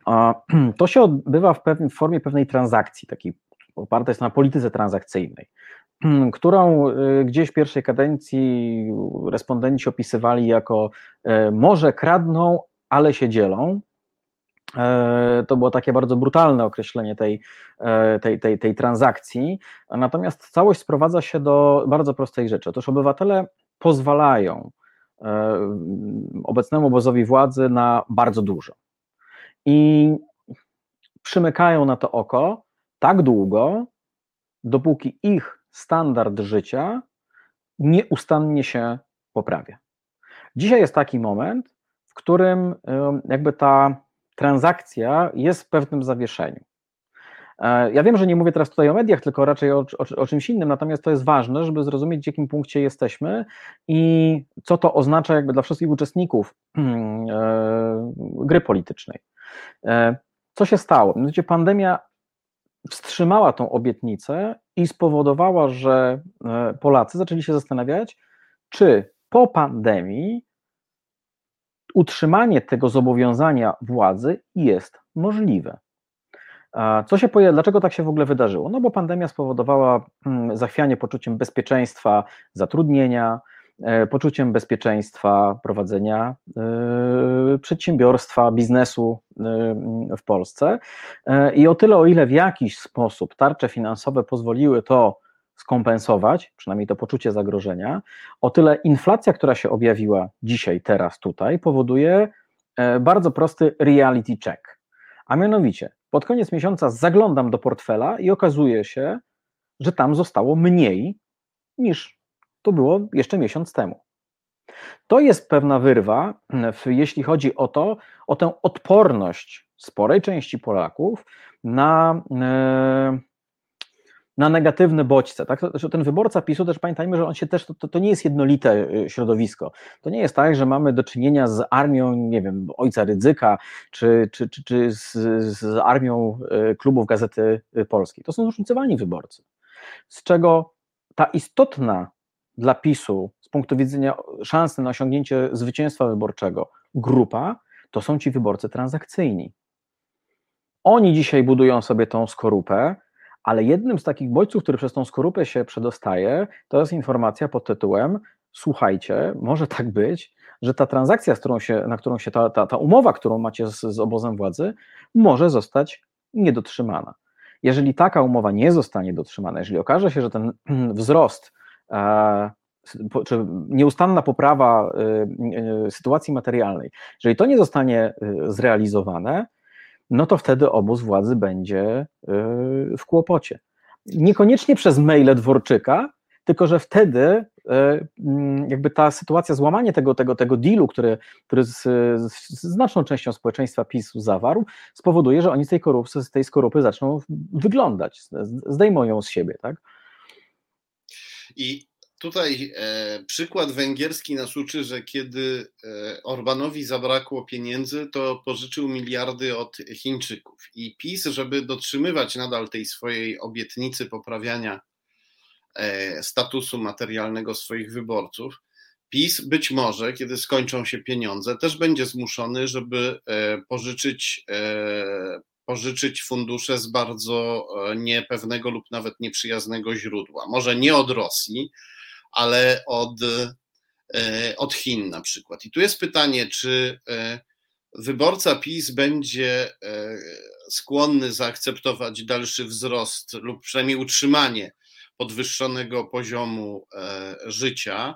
[clears throat] To się odbywa w, pewnej, w formie pewnej transakcji, takiej oparta jest na polityce transakcyjnej, [clears throat] którą e, gdzieś w pierwszej kadencji respondenci opisywali jako e, może kradną, ale się dzielą, to było takie bardzo brutalne określenie tej, e, tej, tej, tej transakcji. Natomiast całość sprowadza się do bardzo prostej rzeczy. Otóż obywatele pozwalają e, obecnemu obozowi władzy na bardzo dużo. I przymykają na to oko tak długo, dopóki ich standard życia nieustannie się poprawia. Dzisiaj jest taki moment, w którym jakby ta transakcja jest w pewnym zawieszeniu. E, ja wiem, że nie mówię teraz tutaj o mediach, tylko raczej o, o, o, czymś innym, natomiast to jest ważne, żeby zrozumieć, w jakim punkcie jesteśmy i co to oznacza jakby dla wszystkich uczestników [clears throat] e, gry politycznej. E, co się stało? Mianowicie pandemia wstrzymała tą obietnicę i spowodowała, że Polacy zaczęli się zastanawiać, czy po pandemii utrzymanie tego zobowiązania władzy jest możliwe. Co się pojawi, dlaczego tak się w ogóle wydarzyło? No bo pandemia spowodowała mm, zachwianie poczuciem bezpieczeństwa zatrudnienia, e, poczuciem bezpieczeństwa prowadzenia e, przedsiębiorstwa, biznesu e, w Polsce. I o tyle, o ile w jakiś sposób tarcze finansowe pozwoliły to skompensować, przynajmniej to poczucie zagrożenia, o tyle inflacja, która się objawiła dzisiaj, teraz, tutaj, powoduje e, bardzo prosty reality check. A mianowicie, pod koniec miesiąca zaglądam do portfela i okazuje się, że tam zostało mniej niż to było jeszcze miesiąc temu. To jest pewna wyrwa, jeśli chodzi o to, o tę odporność sporej części Polaków na e, na negatywne bodźce. Tak? Ten wyborca PiSu, też pamiętajmy, że on się też, to, to nie jest jednolite y, środowisko. To nie jest tak, że mamy do czynienia z armią, nie wiem, ojca Rydzyka, czy, czy, czy, czy z, z armią y, klubów Gazety Polskiej. To są zróżnicowani wyborcy. Z czego ta istotna dla PiSu z punktu widzenia szansy na osiągnięcie zwycięstwa wyborczego grupa, to są ci wyborcy transakcyjni. Oni dzisiaj budują sobie tą skorupę, ale jednym z takich bodźców, który przez tą skorupę się przedostaje, to jest informacja pod tytułem słuchajcie, może tak być, że ta transakcja, którą się, na którą się ta, ta, ta umowa, którą macie z, z obozem władzy, może zostać niedotrzymana. Jeżeli taka umowa nie zostanie dotrzymana, jeżeli okaże się, że ten [clears throat] wzrost e, czy nieustanna poprawa e, e, sytuacji materialnej, jeżeli to nie zostanie zrealizowane, no to wtedy obóz władzy będzie y, w kłopocie. Niekoniecznie przez maile Dworczyka, tylko że wtedy y, mm, jakby ta sytuacja, złamanie tego, tego, tego dealu, który, który z, z znaczną częścią społeczeństwa PiSu zawarł, spowoduje, że oni z tej, korupy, z tej skorupy zaczną wyglądać, zdejmą ją z siebie. Tak? I Tutaj e, przykład węgierski nas uczy, że kiedy e, Orbanowi zabrakło pieniędzy, to pożyczył miliardy od Chińczyków. I PiS, żeby dotrzymywać nadal tej swojej obietnicy poprawiania e, statusu materialnego swoich wyborców, PiS być może, kiedy skończą się pieniądze, też będzie zmuszony, żeby pożyczyć, pożyczyć fundusze z bardzo niepewnego lub nawet nieprzyjaznego źródła. Może nie od Rosji, ale od, e, od Chin na przykład. I tu jest pytanie, czy e, wyborca PiS będzie e, skłonny zaakceptować dalszy wzrost lub przynajmniej utrzymanie podwyższonego poziomu życia,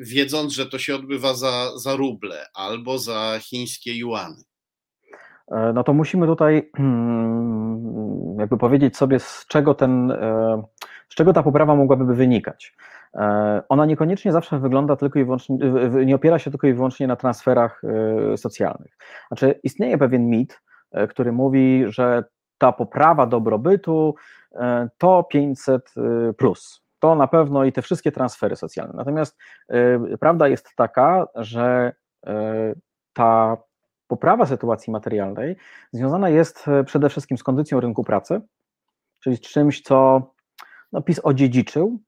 wiedząc, że to się odbywa za, za ruble albo za chińskie juany. No to musimy tutaj jakby powiedzieć sobie, z czego ten Z czego ta poprawa mogłaby wynikać? E, ona niekoniecznie zawsze wygląda tylko i wyłącznie, nie opiera się tylko i wyłącznie na transferach e, socjalnych. Znaczy, istnieje pewien mit, e, który mówi, że ta poprawa dobrobytu to 500 plus. To na pewno i te wszystkie transfery socjalne. Natomiast prawda jest taka, że ta poprawa sytuacji materialnej związana jest przede wszystkim z kondycją rynku pracy, czyli z czymś, co no, PiS odziedziczył,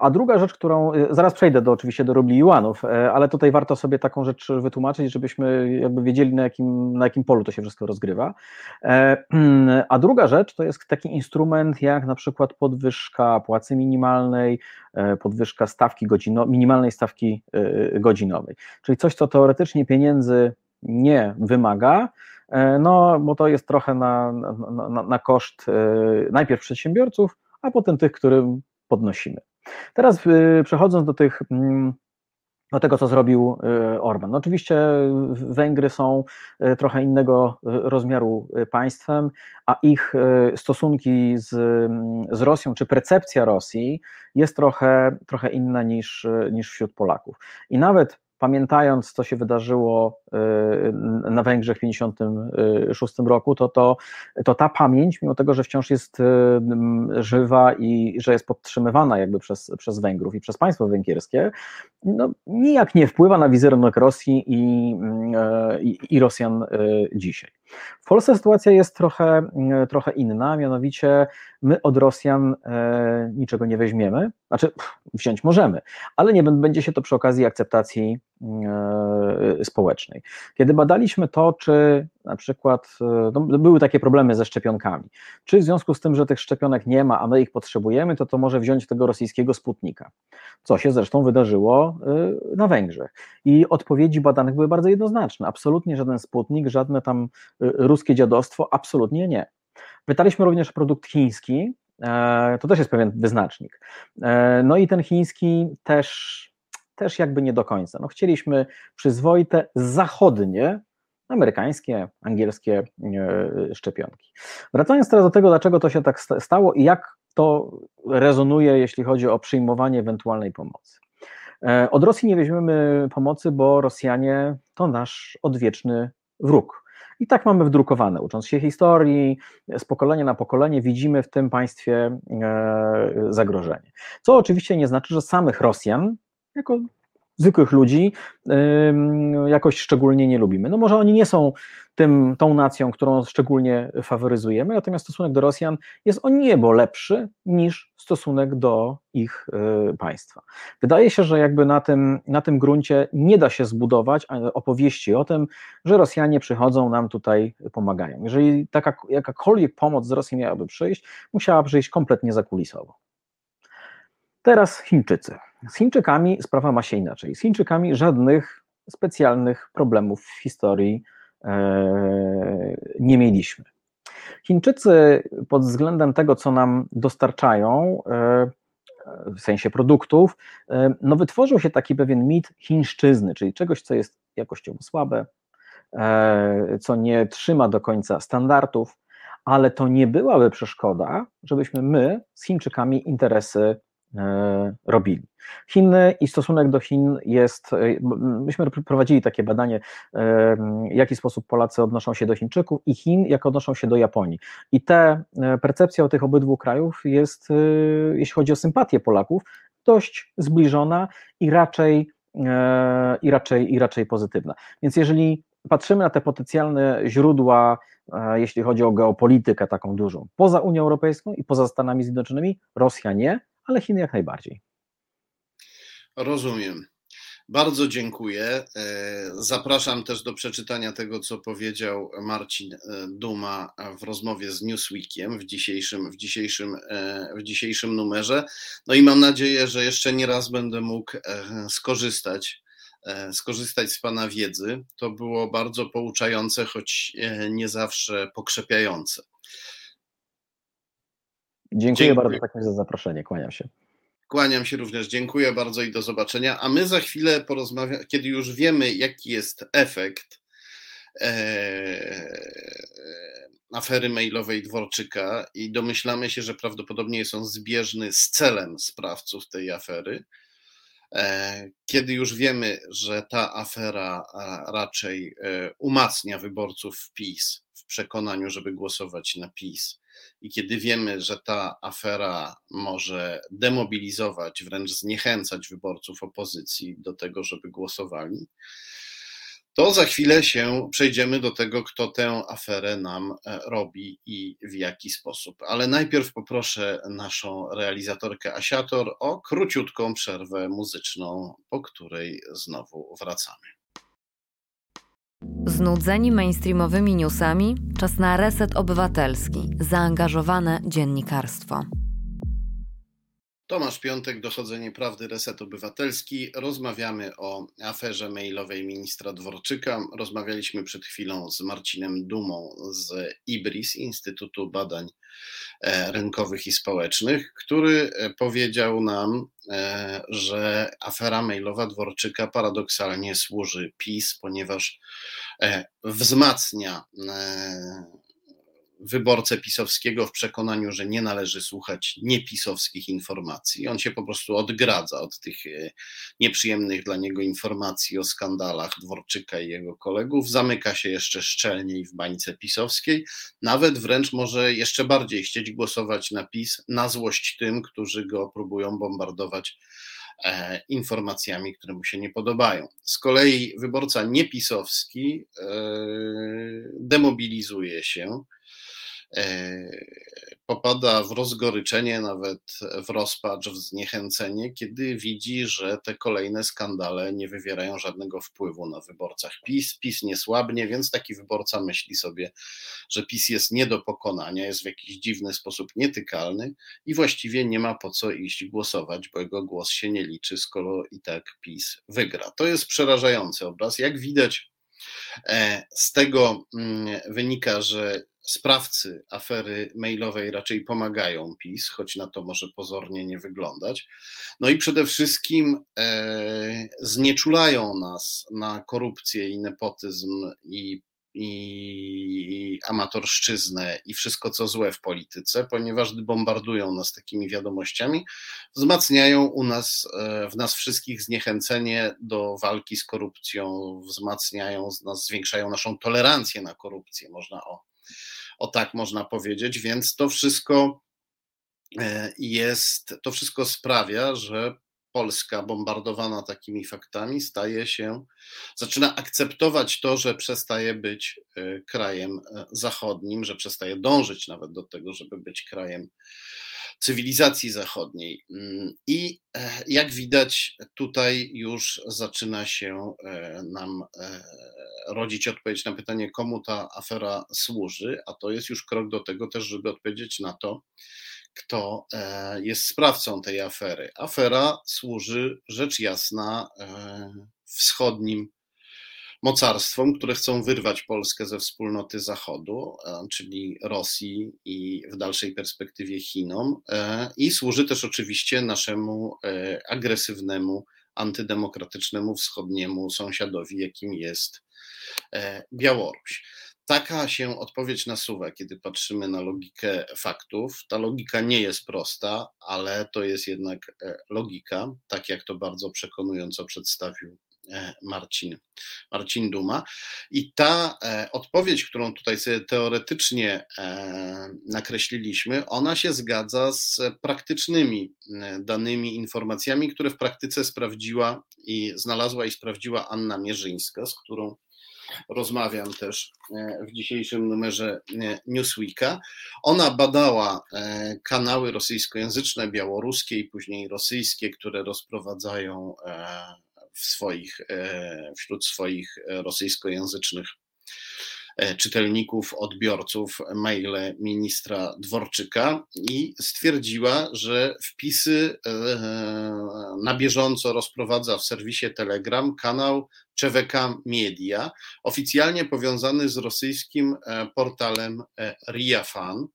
a druga rzecz, którą y, zaraz przejdę do oczywiście do rubli juanów, e, ale tutaj warto sobie taką rzecz wytłumaczyć, żebyśmy jakby wiedzieli na jakim, na jakim polu to się wszystko rozgrywa. E, [clears throat] a druga rzecz to jest taki instrument jak na przykład podwyżka płacy minimalnej, e, podwyżka stawki godzino, minimalnej stawki godzinowej, czyli coś, co teoretycznie pieniędzy nie wymaga, no bo to jest trochę na, na, na koszt najpierw przedsiębiorców, a potem tych, którym podnosimy. Teraz y, przechodząc do tych mm, do tego, co zrobił y, Orban. No oczywiście Węgry są y, trochę innego rozmiaru państwem, a ich stosunki z, z Rosją, czy percepcja Rosji jest trochę, trochę inna niż, niż wśród Polaków. I nawet pamiętając, co się wydarzyło y, na Węgrzech w 1956 roku, to, to, to ta pamięć, mimo tego, że wciąż jest y, żywa i że jest podtrzymywana jakby przez, przez Węgrów i przez państwo węgierskie, no, nijak nie wpływa na wizerunek Rosji i, y, i, i Rosjan dzisiaj. W Polsce sytuacja jest trochę, trochę inna, mianowicie my od Rosjan niczego nie weźmiemy, znaczy wziąć możemy, ale nie będzie się to przy okazji akceptacji społecznej. Kiedy badaliśmy to, czy na przykład e, no, były takie problemy ze szczepionkami, czy w związku z tym, że tych szczepionek nie ma, a my ich potrzebujemy, to to może wziąć tego rosyjskiego sputnika, co się zresztą wydarzyło na Węgrzech. I odpowiedzi badanych były bardzo jednoznaczne. Absolutnie żaden sputnik, żadne tam ruskie dziadostwo, absolutnie nie. Pytaliśmy również o produkt chiński, e, to też jest pewien wyznacznik. E, no i ten chiński też, też jakby nie do końca. No chcieliśmy przyzwoite, zachodnie, amerykańskie, angielskie e, szczepionki. Wracając teraz do tego, dlaczego to się tak stało i jak to rezonuje, jeśli chodzi o przyjmowanie ewentualnej pomocy. Od Rosji nie weźmiemy pomocy, bo Rosjanie to nasz odwieczny wróg. I tak mamy wdrukowane. Ucząc się historii, z pokolenia na pokolenie widzimy w tym państwie e, zagrożenie. Co oczywiście nie znaczy, że samych Rosjan, jako zwykłych ludzi jakoś szczególnie nie lubimy. No może oni nie są tym, tą nacją, którą szczególnie faworyzujemy, natomiast stosunek do Rosjan jest o niebo lepszy niż stosunek do ich y, państwa. Wydaje się, że jakby na tym, na tym gruncie nie da się zbudować opowieści o tym, że Rosjanie przychodzą, nam tutaj pomagają. Jeżeli taka, jakakolwiek pomoc z Rosji miałaby przyjść, musiała przyjść kompletnie zakulisowo. Teraz Chińczycy. Z Chińczykami sprawa ma się inaczej. Z Chińczykami żadnych specjalnych problemów w historii e, nie mieliśmy. Chińczycy pod względem tego, co nam dostarczają, e, w sensie produktów, e, no wytworzył się taki pewien mit chińszczyzny, czyli czegoś, co jest jakościowo słabe, co nie trzyma do końca standardów, ale to nie byłaby przeszkoda, żebyśmy my z Chińczykami interesy robili. Chiny i stosunek do Chin jest, e, myśmy prowadzili takie badanie, e, w jaki sposób Polacy odnoszą się do Chińczyków i Chin, jak odnoszą się do Japonii. I te percepcja tych obydwu krajów jest, jeśli chodzi o sympatię Polaków, dość zbliżona i raczej, i raczej, i raczej pozytywna. Więc jeżeli patrzymy na te potencjalne źródła, jeśli chodzi o geopolitykę taką dużą, poza Unią Europejską i poza Stanami Zjednoczonymi, Rosja nie, ale Chiny jak najbardziej. Rozumiem. Bardzo dziękuję. E, zapraszam też do przeczytania tego, co powiedział Marcin e, Duma w rozmowie z Newsweekiem w dzisiejszym, w dzisiejszym, e, w dzisiejszym numerze. No i mam nadzieję, że jeszcze nie raz będę mógł skorzystać, skorzystać z Pana wiedzy. To było bardzo pouczające, choć nie zawsze pokrzepiające. Dziękuję, Dziękuję. bardzo takim za zaproszenie. Kłaniam się. Kłaniam się również. Dziękuję bardzo i do zobaczenia. A my za chwilę porozmawiamy, kiedy już wiemy, jaki jest efekt, e, afery mailowej Dworczyka i domyślamy się, że prawdopodobnie jest on zbieżny z celem sprawców tej afery. E, kiedy już wiemy, że ta afera raczej umacnia wyborców PiS w przekonaniu, żeby głosować na PiS, i kiedy wiemy, że ta afera może demobilizować, wręcz zniechęcać wyborców opozycji do tego, żeby głosowali, to za chwilę się przejdziemy do tego, kto tę aferę nam e, robi i w jaki sposób. Ale najpierw poproszę naszą realizatorkę Asiator o króciutką przerwę muzyczną, po której znowu wracamy. Znudzeni mainstreamowymi newsami? Czas na reset obywatelski, zaangażowane dziennikarstwo. Tomasz Piątek, Dochodzenie Prawdy, Reset Obywatelski. Rozmawiamy o aferze mailowej ministra Dworczyka. Rozmawialiśmy przed chwilą z Marcinem Dumą z IBRIS, Instytutu Badań e, Rynkowych i Społecznych, który e, powiedział nam, e, że afera mailowa Dworczyka paradoksalnie służy PiS, ponieważ wzmacnia wyborcę pisowskiego w przekonaniu, że nie należy słuchać niepisowskich informacji. On się po prostu odgradza od tych e, nieprzyjemnych dla niego informacji o skandalach Dworczyka i jego kolegów, zamyka się jeszcze szczelniej w bańce pisowskiej, nawet wręcz może jeszcze bardziej chcieć głosować na PiS na złość tym, którzy go próbują bombardować e, informacjami, które mu się nie podobają. Z kolei wyborca niepisowski e, demobilizuje się, popada w rozgoryczenie, nawet w rozpacz, w zniechęcenie, kiedy widzi, że te kolejne skandale nie wywierają żadnego wpływu na wyborcach PiS. PiS nie słabnie, więc taki wyborca myśli sobie, że PiS jest nie do pokonania, jest w jakiś dziwny sposób nietykalny i właściwie nie ma po co iść głosować, bo jego głos się nie liczy, skoro i tak PiS wygra. To jest przerażający obraz. Jak widać, e, z tego mm, wynika, że sprawcy afery mailowej raczej pomagają PiS, choć na to może pozornie nie wyglądać. No i przede wszystkim e, znieczulają nas na korupcję i nepotyzm i i amatorszczyznę i wszystko co złe w polityce, ponieważ gdy bombardują nas takimi wiadomościami, wzmacniają u nas, e, w nas wszystkich zniechęcenie do walki z korupcją, wzmacniają nas, zwiększają naszą tolerancję na korupcję, można o o tak można powiedzieć, więc to wszystko e, jest, to wszystko sprawia, że Polska bombardowana takimi faktami staje się, zaczyna akceptować to, że przestaje być e, krajem e, zachodnim, że przestaje dążyć nawet do tego, żeby być krajem cywilizacji zachodniej. Mm, I jak widać, tutaj już zaczyna się nam rodzić odpowiedź na pytanie, komu ta afera służy, a to jest już krok do tego też, żeby odpowiedzieć na to, kto e, jest sprawcą tej afery. Afera służy rzecz jasna e, wschodnim mocarstwom, które chcą wyrwać Polskę ze wspólnoty Zachodu, e, czyli Rosji i w dalszej perspektywie Chinom, i służy też oczywiście naszemu agresywnemu, antydemokratycznemu wschodniemu sąsiadowi, jakim jest E, Białoruś. Taka się odpowiedź nasuwa, kiedy patrzymy na logikę faktów. Ta logika nie jest prosta, ale to jest jednak e, logika, tak jak to bardzo przekonująco przedstawił e, Marcin, Marcin Duma. I ta odpowiedź, którą tutaj sobie teoretycznie nakreśliliśmy, ona się zgadza z praktycznymi danymi, informacjami, które w praktyce sprawdziła i znalazła i sprawdziła Anna Mierzyńska, z którą rozmawiam też e, w dzisiejszym numerze e, Newsweeka. Ona badała e, kanały rosyjskojęzyczne, białoruskie i później rosyjskie, które rozprowadzają w swoich, wśród swoich rosyjskojęzycznych czytelników, odbiorców maile ministra Dworczyka i stwierdziła, że wpisy na bieżąco rozprowadza w serwisie Telegram kanał CZK Media, oficjalnie powiązany z rosyjskim e, portalem e, RiaFan.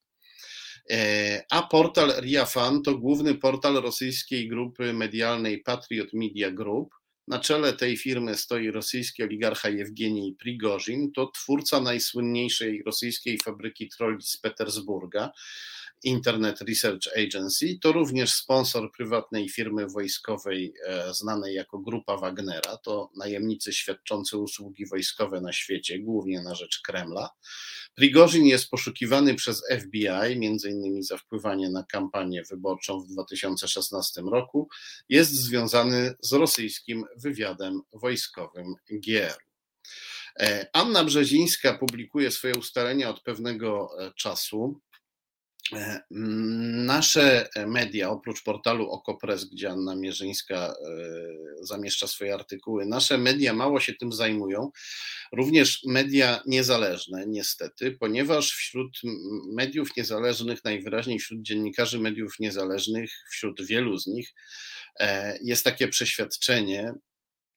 E, a portal RiaFan to główny portal rosyjskiej grupy medialnej Patriot Media Group, na czele tej firmy stoi rosyjski oligarcha Jewgenij Prigorzin, to twórca najsłynniejszej rosyjskiej fabryki troli z Petersburga. Internet Research Agency, to również sponsor prywatnej firmy wojskowej e, znanej jako Grupa Wagnera. To najemnicy świadczący usługi wojskowe na świecie, głównie na rzecz Kremla. Prigorzin jest poszukiwany przez FBI, między innymi za wpływanie na kampanię wyborczą w 2016 roku. Jest związany z rosyjskim wywiadem wojskowym GR. E, Anna Brzezińska publikuje swoje ustalenia od pewnego e, czasu. E, nasze media, oprócz portalu Okopres, gdzie Anna Mierzyńska e, zamieszcza swoje artykuły, nasze media mało się tym zajmują, również media niezależne, niestety, ponieważ wśród mediów niezależnych, najwyraźniej wśród dziennikarzy mediów niezależnych, wśród wielu z nich, e, jest takie przeświadczenie,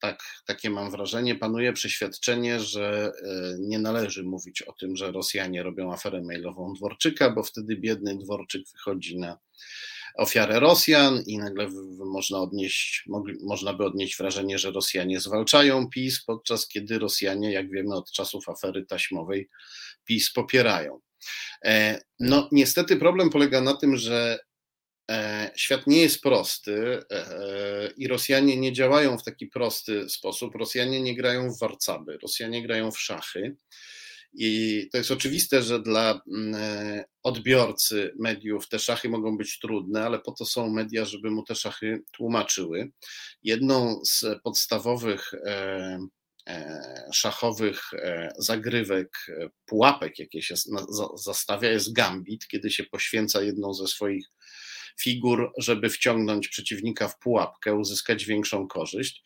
tak, takie mam wrażenie, panuje przeświadczenie, że e, nie należy mówić o tym, że Rosjanie robią aferę mailową Dworczyka, bo wtedy biedny Dworczyk wychodzi na ofiarę Rosjan i nagle można, odnieść, można by odnieść wrażenie, że Rosjanie zwalczają PiS, podczas kiedy Rosjanie, jak wiemy od czasów afery taśmowej, PiS popierają. E, no, niestety problem polega na tym, że świat nie jest prosty e, e, i Rosjanie nie działają w taki prosty sposób. Rosjanie nie grają w warcaby, Rosjanie grają w szachy. I to jest oczywiste, że dla mm, odbiorcy mediów te szachy mogą być trudne, ale po to są media, żeby mu te szachy tłumaczyły. Jedną z podstawowych szachowych zagrywek, pułapek, jakie się zastawia, jest gambit, kiedy się poświęca jedną ze swoich figur, żeby wciągnąć przeciwnika w pułapkę, uzyskać większą korzyść.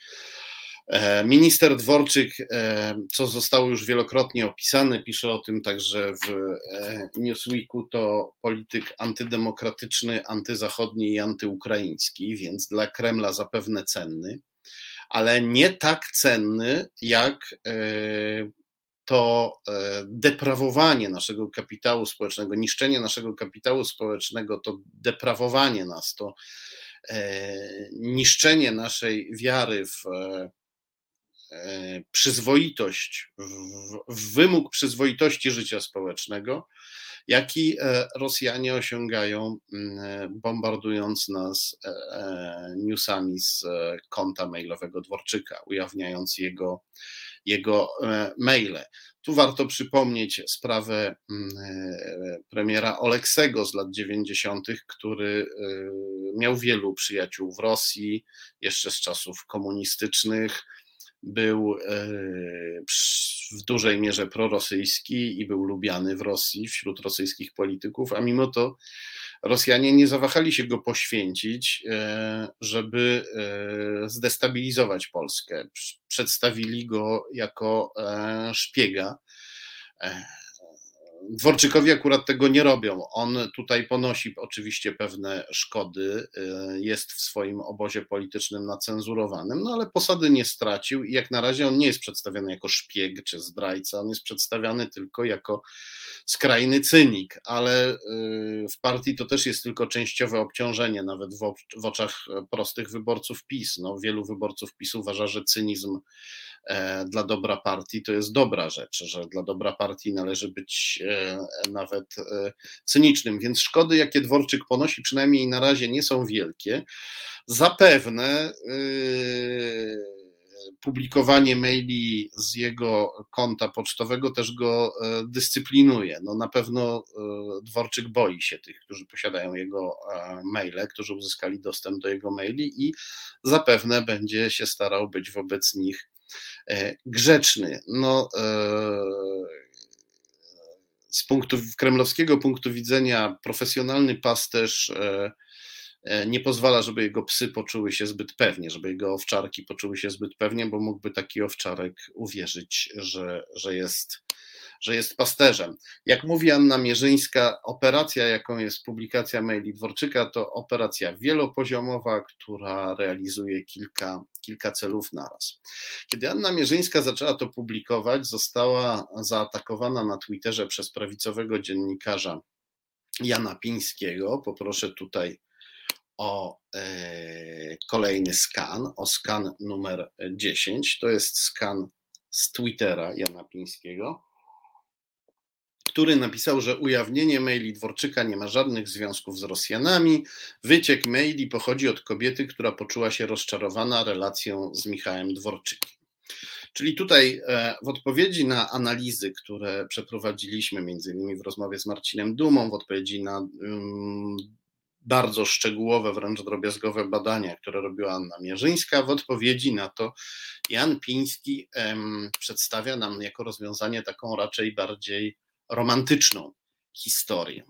E, minister Dworczyk, e, co zostało już wielokrotnie opisane, pisze o tym także w e, Newsweeku, to polityk antydemokratyczny, antyzachodni i antyukraiński, więc dla Kremla zapewne cenny, ale nie tak cenny jak to e, deprawowanie naszego kapitału społecznego, niszczenie naszego kapitału społecznego, to deprawowanie nas, to e, niszczenie naszej wiary w e, przyzwoitość, w wymóg przyzwoitości życia społecznego, jaki Rosjanie osiągają, bombardując nas newsami z konta mailowego Dworczyka, ujawniając jego jego e, maile. Tu warto przypomnieć sprawę mm, e, premiera Oleksego z lat 90., który e, miał wielu przyjaciół w Rosji, jeszcze z czasów komunistycznych. Był w dużej mierze prorosyjski i był lubiany w Rosji wśród rosyjskich polityków, a mimo to Rosjanie nie zawahali się go poświęcić, e, żeby e, zdestabilizować Polskę. Przedstawili go jako e, szpiega. Dworczykowi akurat tego nie robią. On tutaj ponosi oczywiście pewne szkody, jest w swoim obozie politycznym nacenzurowanym, no ale posady nie stracił i jak na razie on nie jest przedstawiany jako szpieg czy zdrajca, on jest przedstawiany tylko jako skrajny cynik, ale y, w partii to też jest tylko częściowe obciążenie, nawet w oczach prostych wyborców PiS. No, wielu wyborców PiS uważa, że cynizm dla dobra partii to jest dobra rzecz, że dla dobra partii należy być e, nawet e, cynicznym. Więc szkody, jakie Dworczyk ponosi, przynajmniej na razie nie są wielkie. Zapewne publikowanie maili z jego konta pocztowego też go e, dyscyplinuje. No na pewno e, Dworczyk boi się tych, którzy posiadają jego e, maile, którzy uzyskali dostęp do jego maili i zapewne będzie się starał być wobec nich grzeczny. No, z punktu kremlowskiego punktu widzenia profesjonalny pasterz E, nie pozwala, żeby jego psy poczuły się zbyt pewnie, żeby jego owczarki poczuły się zbyt pewnie, bo mógłby taki owczarek uwierzyć, że, że, jest, że jest pasterzem. Jak mówi Anna Mierzyńska, operacja, jaką jest publikacja maili Dworczyka, to operacja wielopoziomowa, która realizuje kilka, kilka celów naraz. Kiedy Anna Mierzyńska zaczęła to publikować, została zaatakowana na Twitterze przez prawicowego dziennikarza Jana Pińskiego. Poproszę tutaj o kolejny skan, o skan numer 10. To jest skan z Twittera Jana Pińskiego, który napisał, że ujawnienie maili Dworczyka nie ma żadnych związków z Rosjanami. Wyciek maili pochodzi od kobiety, która poczuła się rozczarowana relacją z Michałem Dworczykiem. Czyli tutaj e, w odpowiedzi na analizy, które przeprowadziliśmy, między innymi w rozmowie z Marcinem Dumą, w odpowiedzi na um, bardzo szczegółowe, wręcz drobiazgowe badania, które robiła Anna Mierzyńska, w odpowiedzi na to Jan Piński przedstawia nam jako rozwiązanie taką raczej bardziej romantyczną historię.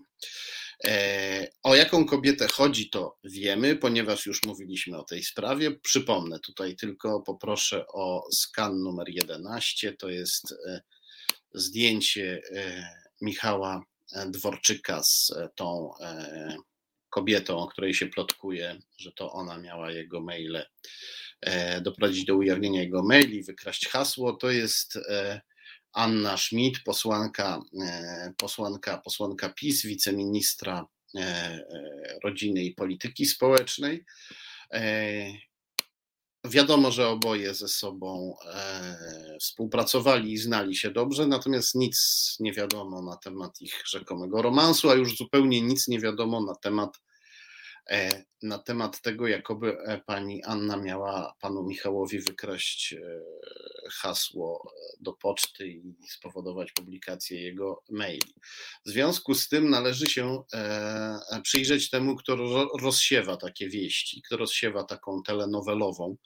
E, o jaką kobietę chodzi, to wiemy, ponieważ już mówiliśmy o tej sprawie. Przypomnę tutaj tylko, poproszę o skan numer 11. To jest e, zdjęcie e, Michała Dworczyka z tą kobietą, o której się plotkuje, że to ona miała jego maile, doprowadzić do ujawnienia jego maili, wykraść hasło. To jest Anna Schmidt, posłanka, e, posłanka, posłanka PiS, wiceministra e, e, rodziny i polityki społecznej. Wiadomo, że oboje ze sobą współpracowali i znali się dobrze, natomiast nic nie wiadomo na temat ich rzekomego romansu, a już zupełnie nic nie wiadomo na temat na temat tego, jakoby e, pani Anna miała panu Michałowi wykraść e, hasło do poczty i spowodować publikację jego maili. W związku z tym należy się przyjrzeć temu, kto rozsiewa takie wieści, kto rozsiewa taką telenowelową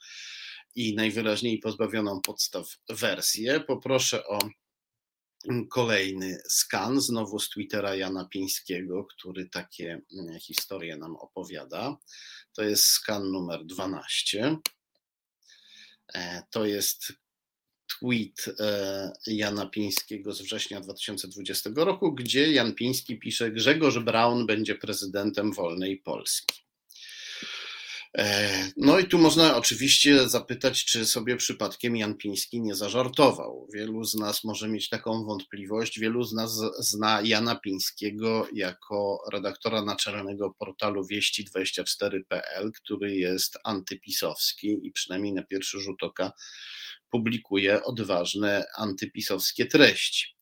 i najwyraźniej pozbawioną podstaw wersję. Poproszę o kolejny skan, znowu z Twittera Jana Pińskiego, który takie mm, historie nam opowiada. To jest skan numer 12. E, to jest tweet e, Jana Pińskiego z września 2020 roku, gdzie Jan Piński pisze: Grzegorz Braun będzie prezydentem wolnej Polski. E, no i tu można oczywiście zapytać, czy sobie przypadkiem Jan Piński nie zażartował. Wielu z nas może mieć taką wątpliwość. Wielu z nas zna Jana Pińskiego jako redaktora naczelnego portalu wieści24.pl, który jest antypisowski i przynajmniej na pierwszy rzut oka publikuje odważne antypisowskie treści.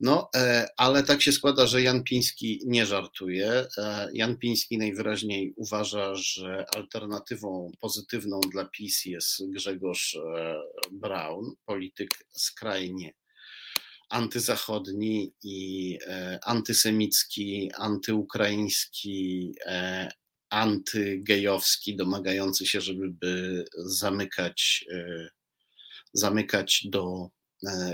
No, e, ale tak się składa, że Jan Piński nie żartuje. E, Jan Piński najwyraźniej uważa, że alternatywą pozytywną dla PiS jest Grzegorz e, Braun, polityk skrajnie antyzachodni i antysemicki, antyukraiński, antygejowski, domagający się, żeby zamykać, zamykać do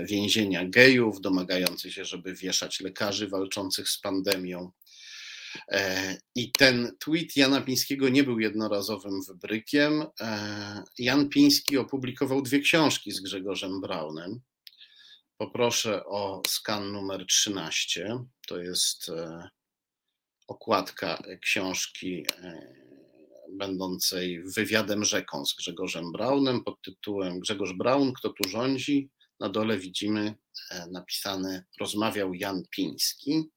więzienia gejów, domagający się, żeby wieszać lekarzy walczących z pandemią. E, I ten tweet Jana Pińskiego nie był jednorazowym wybrykiem. E, Jan Piński opublikował dwie książki z Grzegorzem Braunem. Poproszę o skan numer 13. To jest okładka książki będącej wywiadem rzeką z Grzegorzem Braunem pod tytułem Grzegorz Braun, kto tu rządzi? Na dole widzimy e, napisane rozmawiał Jan Piński.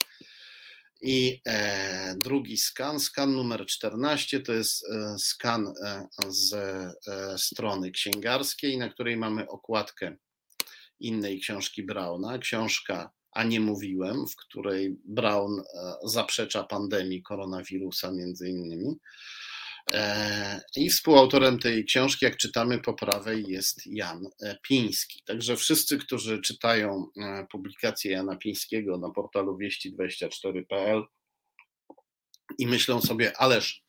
I e, drugi skan, skan numer 14, to jest e, skan z strony księgarskiej, na której mamy okładkę innej książki Brauna. Książka A nie mówiłem, w której Braun zaprzecza pandemii koronawirusa, między innymi. E, I współautorem tej książki, jak czytamy po prawej, jest Jan e, Piński. Także wszyscy, którzy czytają e, publikację Jana Pińskiego na portalu wieści24.pl i myślą sobie, ależ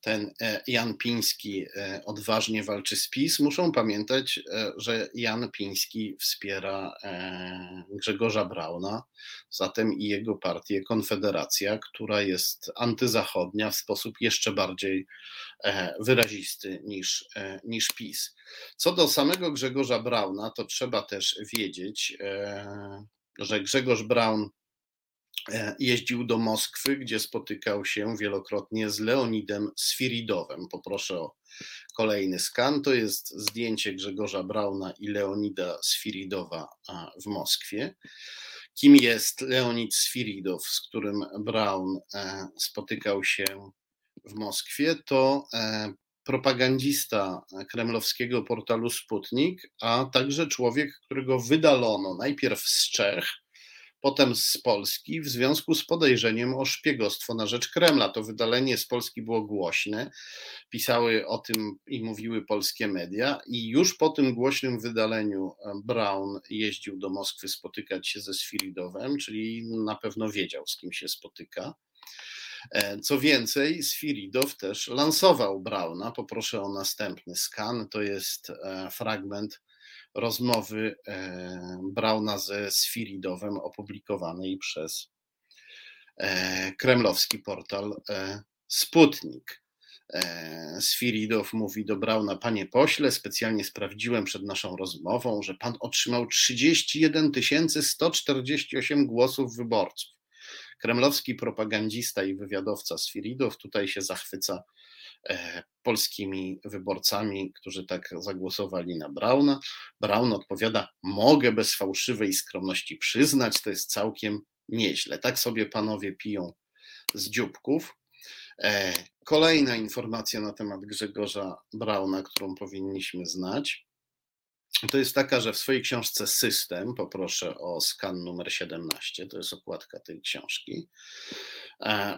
ten e, Jan Piński e, odważnie walczy z PiS, muszą pamiętać, e, że Jan Piński wspiera Grzegorza Brauna, zatem i jego partię Konfederacja, która jest antyzachodnia w sposób jeszcze bardziej wyrazisty niż, niż PiS. Co do samego Grzegorza Brauna, to trzeba też wiedzieć, że Grzegorz Braun jeździł do Moskwy, gdzie spotykał się wielokrotnie z Leonidem Sfiridowem. Poproszę o kolejny skan. To jest zdjęcie Grzegorza Brauna i Leonida Sfiridowa w Moskwie. Kim jest Leonid Sfiridow, z którym Braun e, spotykał się w Moskwie, to propagandista kremlowskiego portalu Sputnik, a także człowiek, którego wydalono najpierw z Czech, potem z Polski w związku z podejrzeniem o szpiegostwo na rzecz Kremla. To wydalenie z Polski było głośne, pisały o tym i mówiły polskie media, i już po tym głośnym wydaleniu Brown jeździł do Moskwy spotykać się ze Sfiridowem, czyli na pewno wiedział, z kim się spotyka. E, co więcej, Sfiridow też lansował Brauna. Poproszę o następny skan. To jest e, fragment rozmowy e, Brauna ze Sfiridowem opublikowanej przez kremlowski portal Sputnik. Sfiridow mówi do Brauna, panie pośle, specjalnie sprawdziłem przed naszą rozmową, że pan otrzymał 31 148 głosów wyborców kremlowski propagandista i wywiadowca Sfiridow tutaj się zachwyca e, polskimi wyborcami, którzy tak zagłosowali na Brauna. Braun odpowiada: Mogę bez fałszywej skromności przyznać, to jest całkiem nieźle. Tak sobie panowie piją z dzióbków. E, kolejna informacja na temat Grzegorza Brauna, którą powinniśmy znać to jest taka, że w swojej książce System, poproszę o skan numer 17, to jest okładka tej książki, e,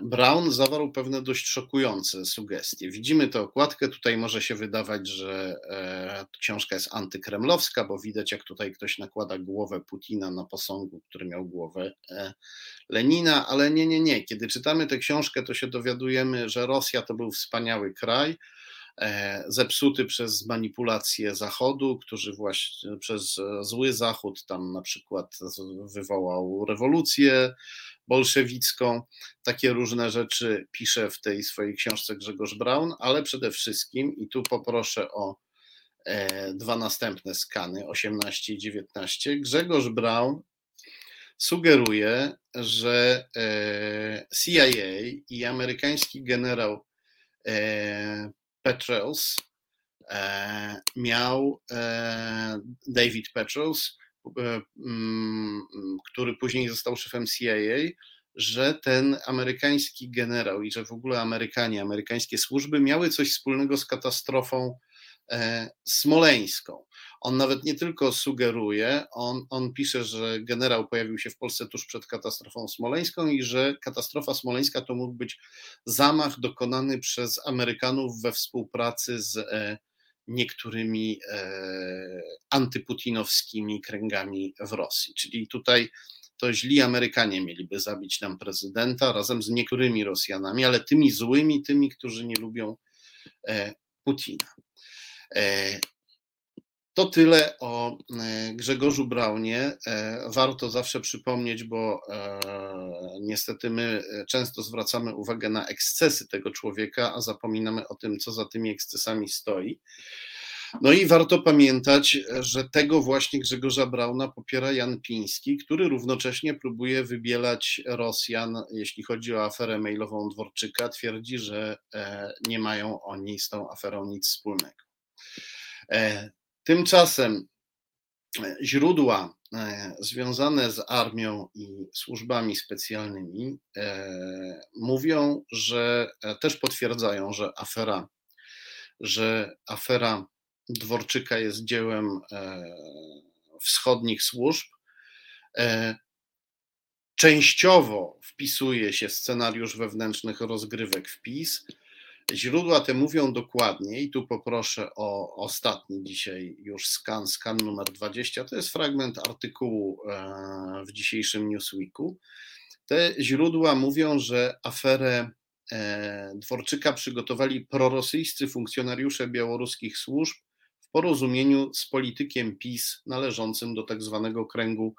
Brown zawarł pewne dość szokujące sugestie. Widzimy tę okładkę, tutaj może się wydawać, że e, książka jest antykremlowska, bo widać jak tutaj ktoś nakłada głowę Putina na posągu, który miał głowę e, Lenina, ale nie, nie, nie. Kiedy czytamy tę książkę, to się dowiadujemy, że Rosja to był wspaniały kraj, E, zepsuty przez manipulacje Zachodu, który właśnie przez zły Zachód tam na przykład wywołał rewolucję bolszewicką. Takie różne rzeczy pisze w tej swojej książce Grzegorz Braun, ale przede wszystkim, i tu poproszę o e, dwa następne skany, 18 i 19, Grzegorz Braun sugeruje, że e, CIA i amerykański generał e, miał e, David Petrels, który później został szefem CIA, że ten amerykański generał i że w ogóle Amerykanie, amerykańskie służby miały coś wspólnego z katastrofą smoleńską. On nawet nie tylko sugeruje, on, on pisze, że generał pojawił się w Polsce tuż przed katastrofą smoleńską i że katastrofa smoleńska to mógł być zamach dokonany przez Amerykanów we współpracy z e, niektórymi e, antyputinowskimi kręgami w Rosji. Czyli tutaj to źli Amerykanie mieliby zabić nam prezydenta razem z niektórymi Rosjanami, ale tymi złymi, tymi, którzy nie lubią e, Putina. To tyle o e, Grzegorzu Braunie. E, warto zawsze przypomnieć, bo e, niestety my często zwracamy uwagę na ekscesy tego człowieka, a zapominamy o tym, co za tymi ekscesami stoi. No i warto pamiętać, że tego właśnie Grzegorza Brauna popiera Jan Piński, który równocześnie próbuje wybielać Rosjan, jeśli chodzi o aferę mailową Dworczyka. Twierdzi, że nie mają oni z tą aferą nic wspólnego. Tymczasem e, źródła e, związane z armią i służbami specjalnymi e, mówią, że też potwierdzają, że afera, że afera Dworczyka jest dziełem wschodnich służb. Częściowo wpisuje się scenariusz wewnętrznych rozgrywek w PiS, Źródła te mówią dokładnie i tu poproszę o ostatni dzisiaj już skan, skan numer 20. To jest fragment artykułu e, w dzisiejszym Newsweeku. Te źródła mówią, że aferę e, Dworczyka przygotowali prorosyjscy funkcjonariusze białoruskich służb w porozumieniu z politykiem PiS należącym do tak zwanego kręgu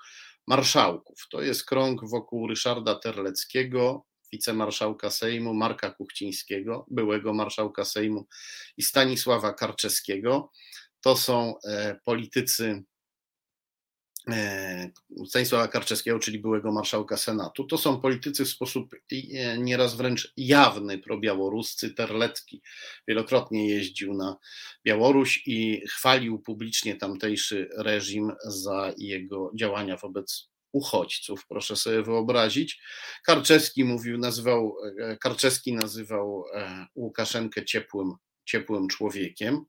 marszałków. To jest krąg wokół Ryszarda Terleckiego, wicemarszałka Sejmu, Marka Kuchcińskiego, byłego marszałka Sejmu i Stanisława Karczeskiego. To są e, politycy e, Stanisława Karczewskiego, czyli byłego marszałka Senatu. To są politycy w sposób e, nieraz wręcz jawny probiałoruscy. Terlecki wielokrotnie jeździł na Białoruś i chwalił publicznie tamtejszy reżim za jego działania wobec uchodźców, proszę sobie wyobrazić. Karczewski mówił, nazywał, Karczewski nazywał Łukaszenkę ciepłym, ciepłym człowiekiem.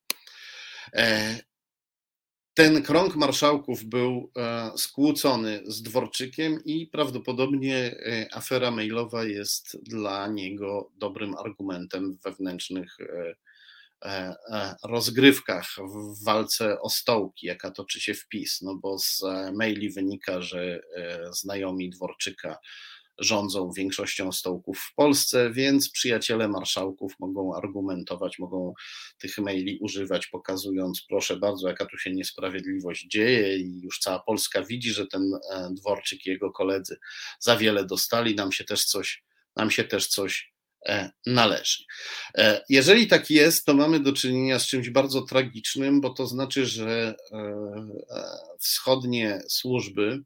Ten krąg marszałków był skłócony z Dworczykiem i prawdopodobnie afera mailowa jest dla niego dobrym argumentem w wewnętrznych E, e, rozgrywkach w walce o stołki, jaka toczy się w PiS, no bo z e, maili wynika, że znajomi Dworczyka rządzą większością stołków w Polsce, więc przyjaciele marszałków mogą argumentować, mogą tych maili używać, pokazując, proszę bardzo, jaka tu się niesprawiedliwość dzieje i już cała Polska widzi, że ten Dworczyk i jego koledzy za wiele dostali, nam się też coś, nam się też coś E, należy. E, jeżeli tak jest, to mamy do czynienia z czymś bardzo tragicznym, bo to znaczy, że e, wschodnie służby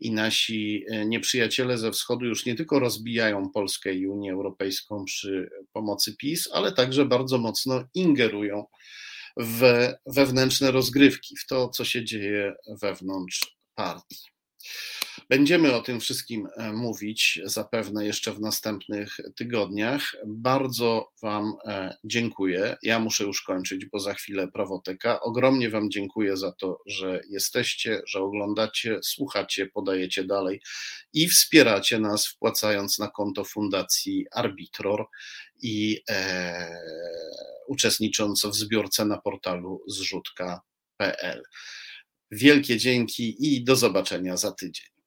i nasi nieprzyjaciele ze wschodu już nie tylko rozbijają Polskę i Unię Europejską przy pomocy PiS, ale także bardzo mocno ingerują w wewnętrzne rozgrywki, w to, co się dzieje wewnątrz partii. Będziemy o tym wszystkim e, mówić zapewne jeszcze w następnych tygodniach. Bardzo Wam e, dziękuję. Ja muszę już kończyć, bo za chwilę prawoteka. Ogromnie Wam dziękuję za to, że jesteście, że oglądacie, słuchacie, podajecie dalej i wspieracie nas, wpłacając na konto Fundacji Arbitror i e, uczestnicząc w zbiórce na portalu zrzutka.pl. Wielkie dzięki i do zobaczenia za tydzień.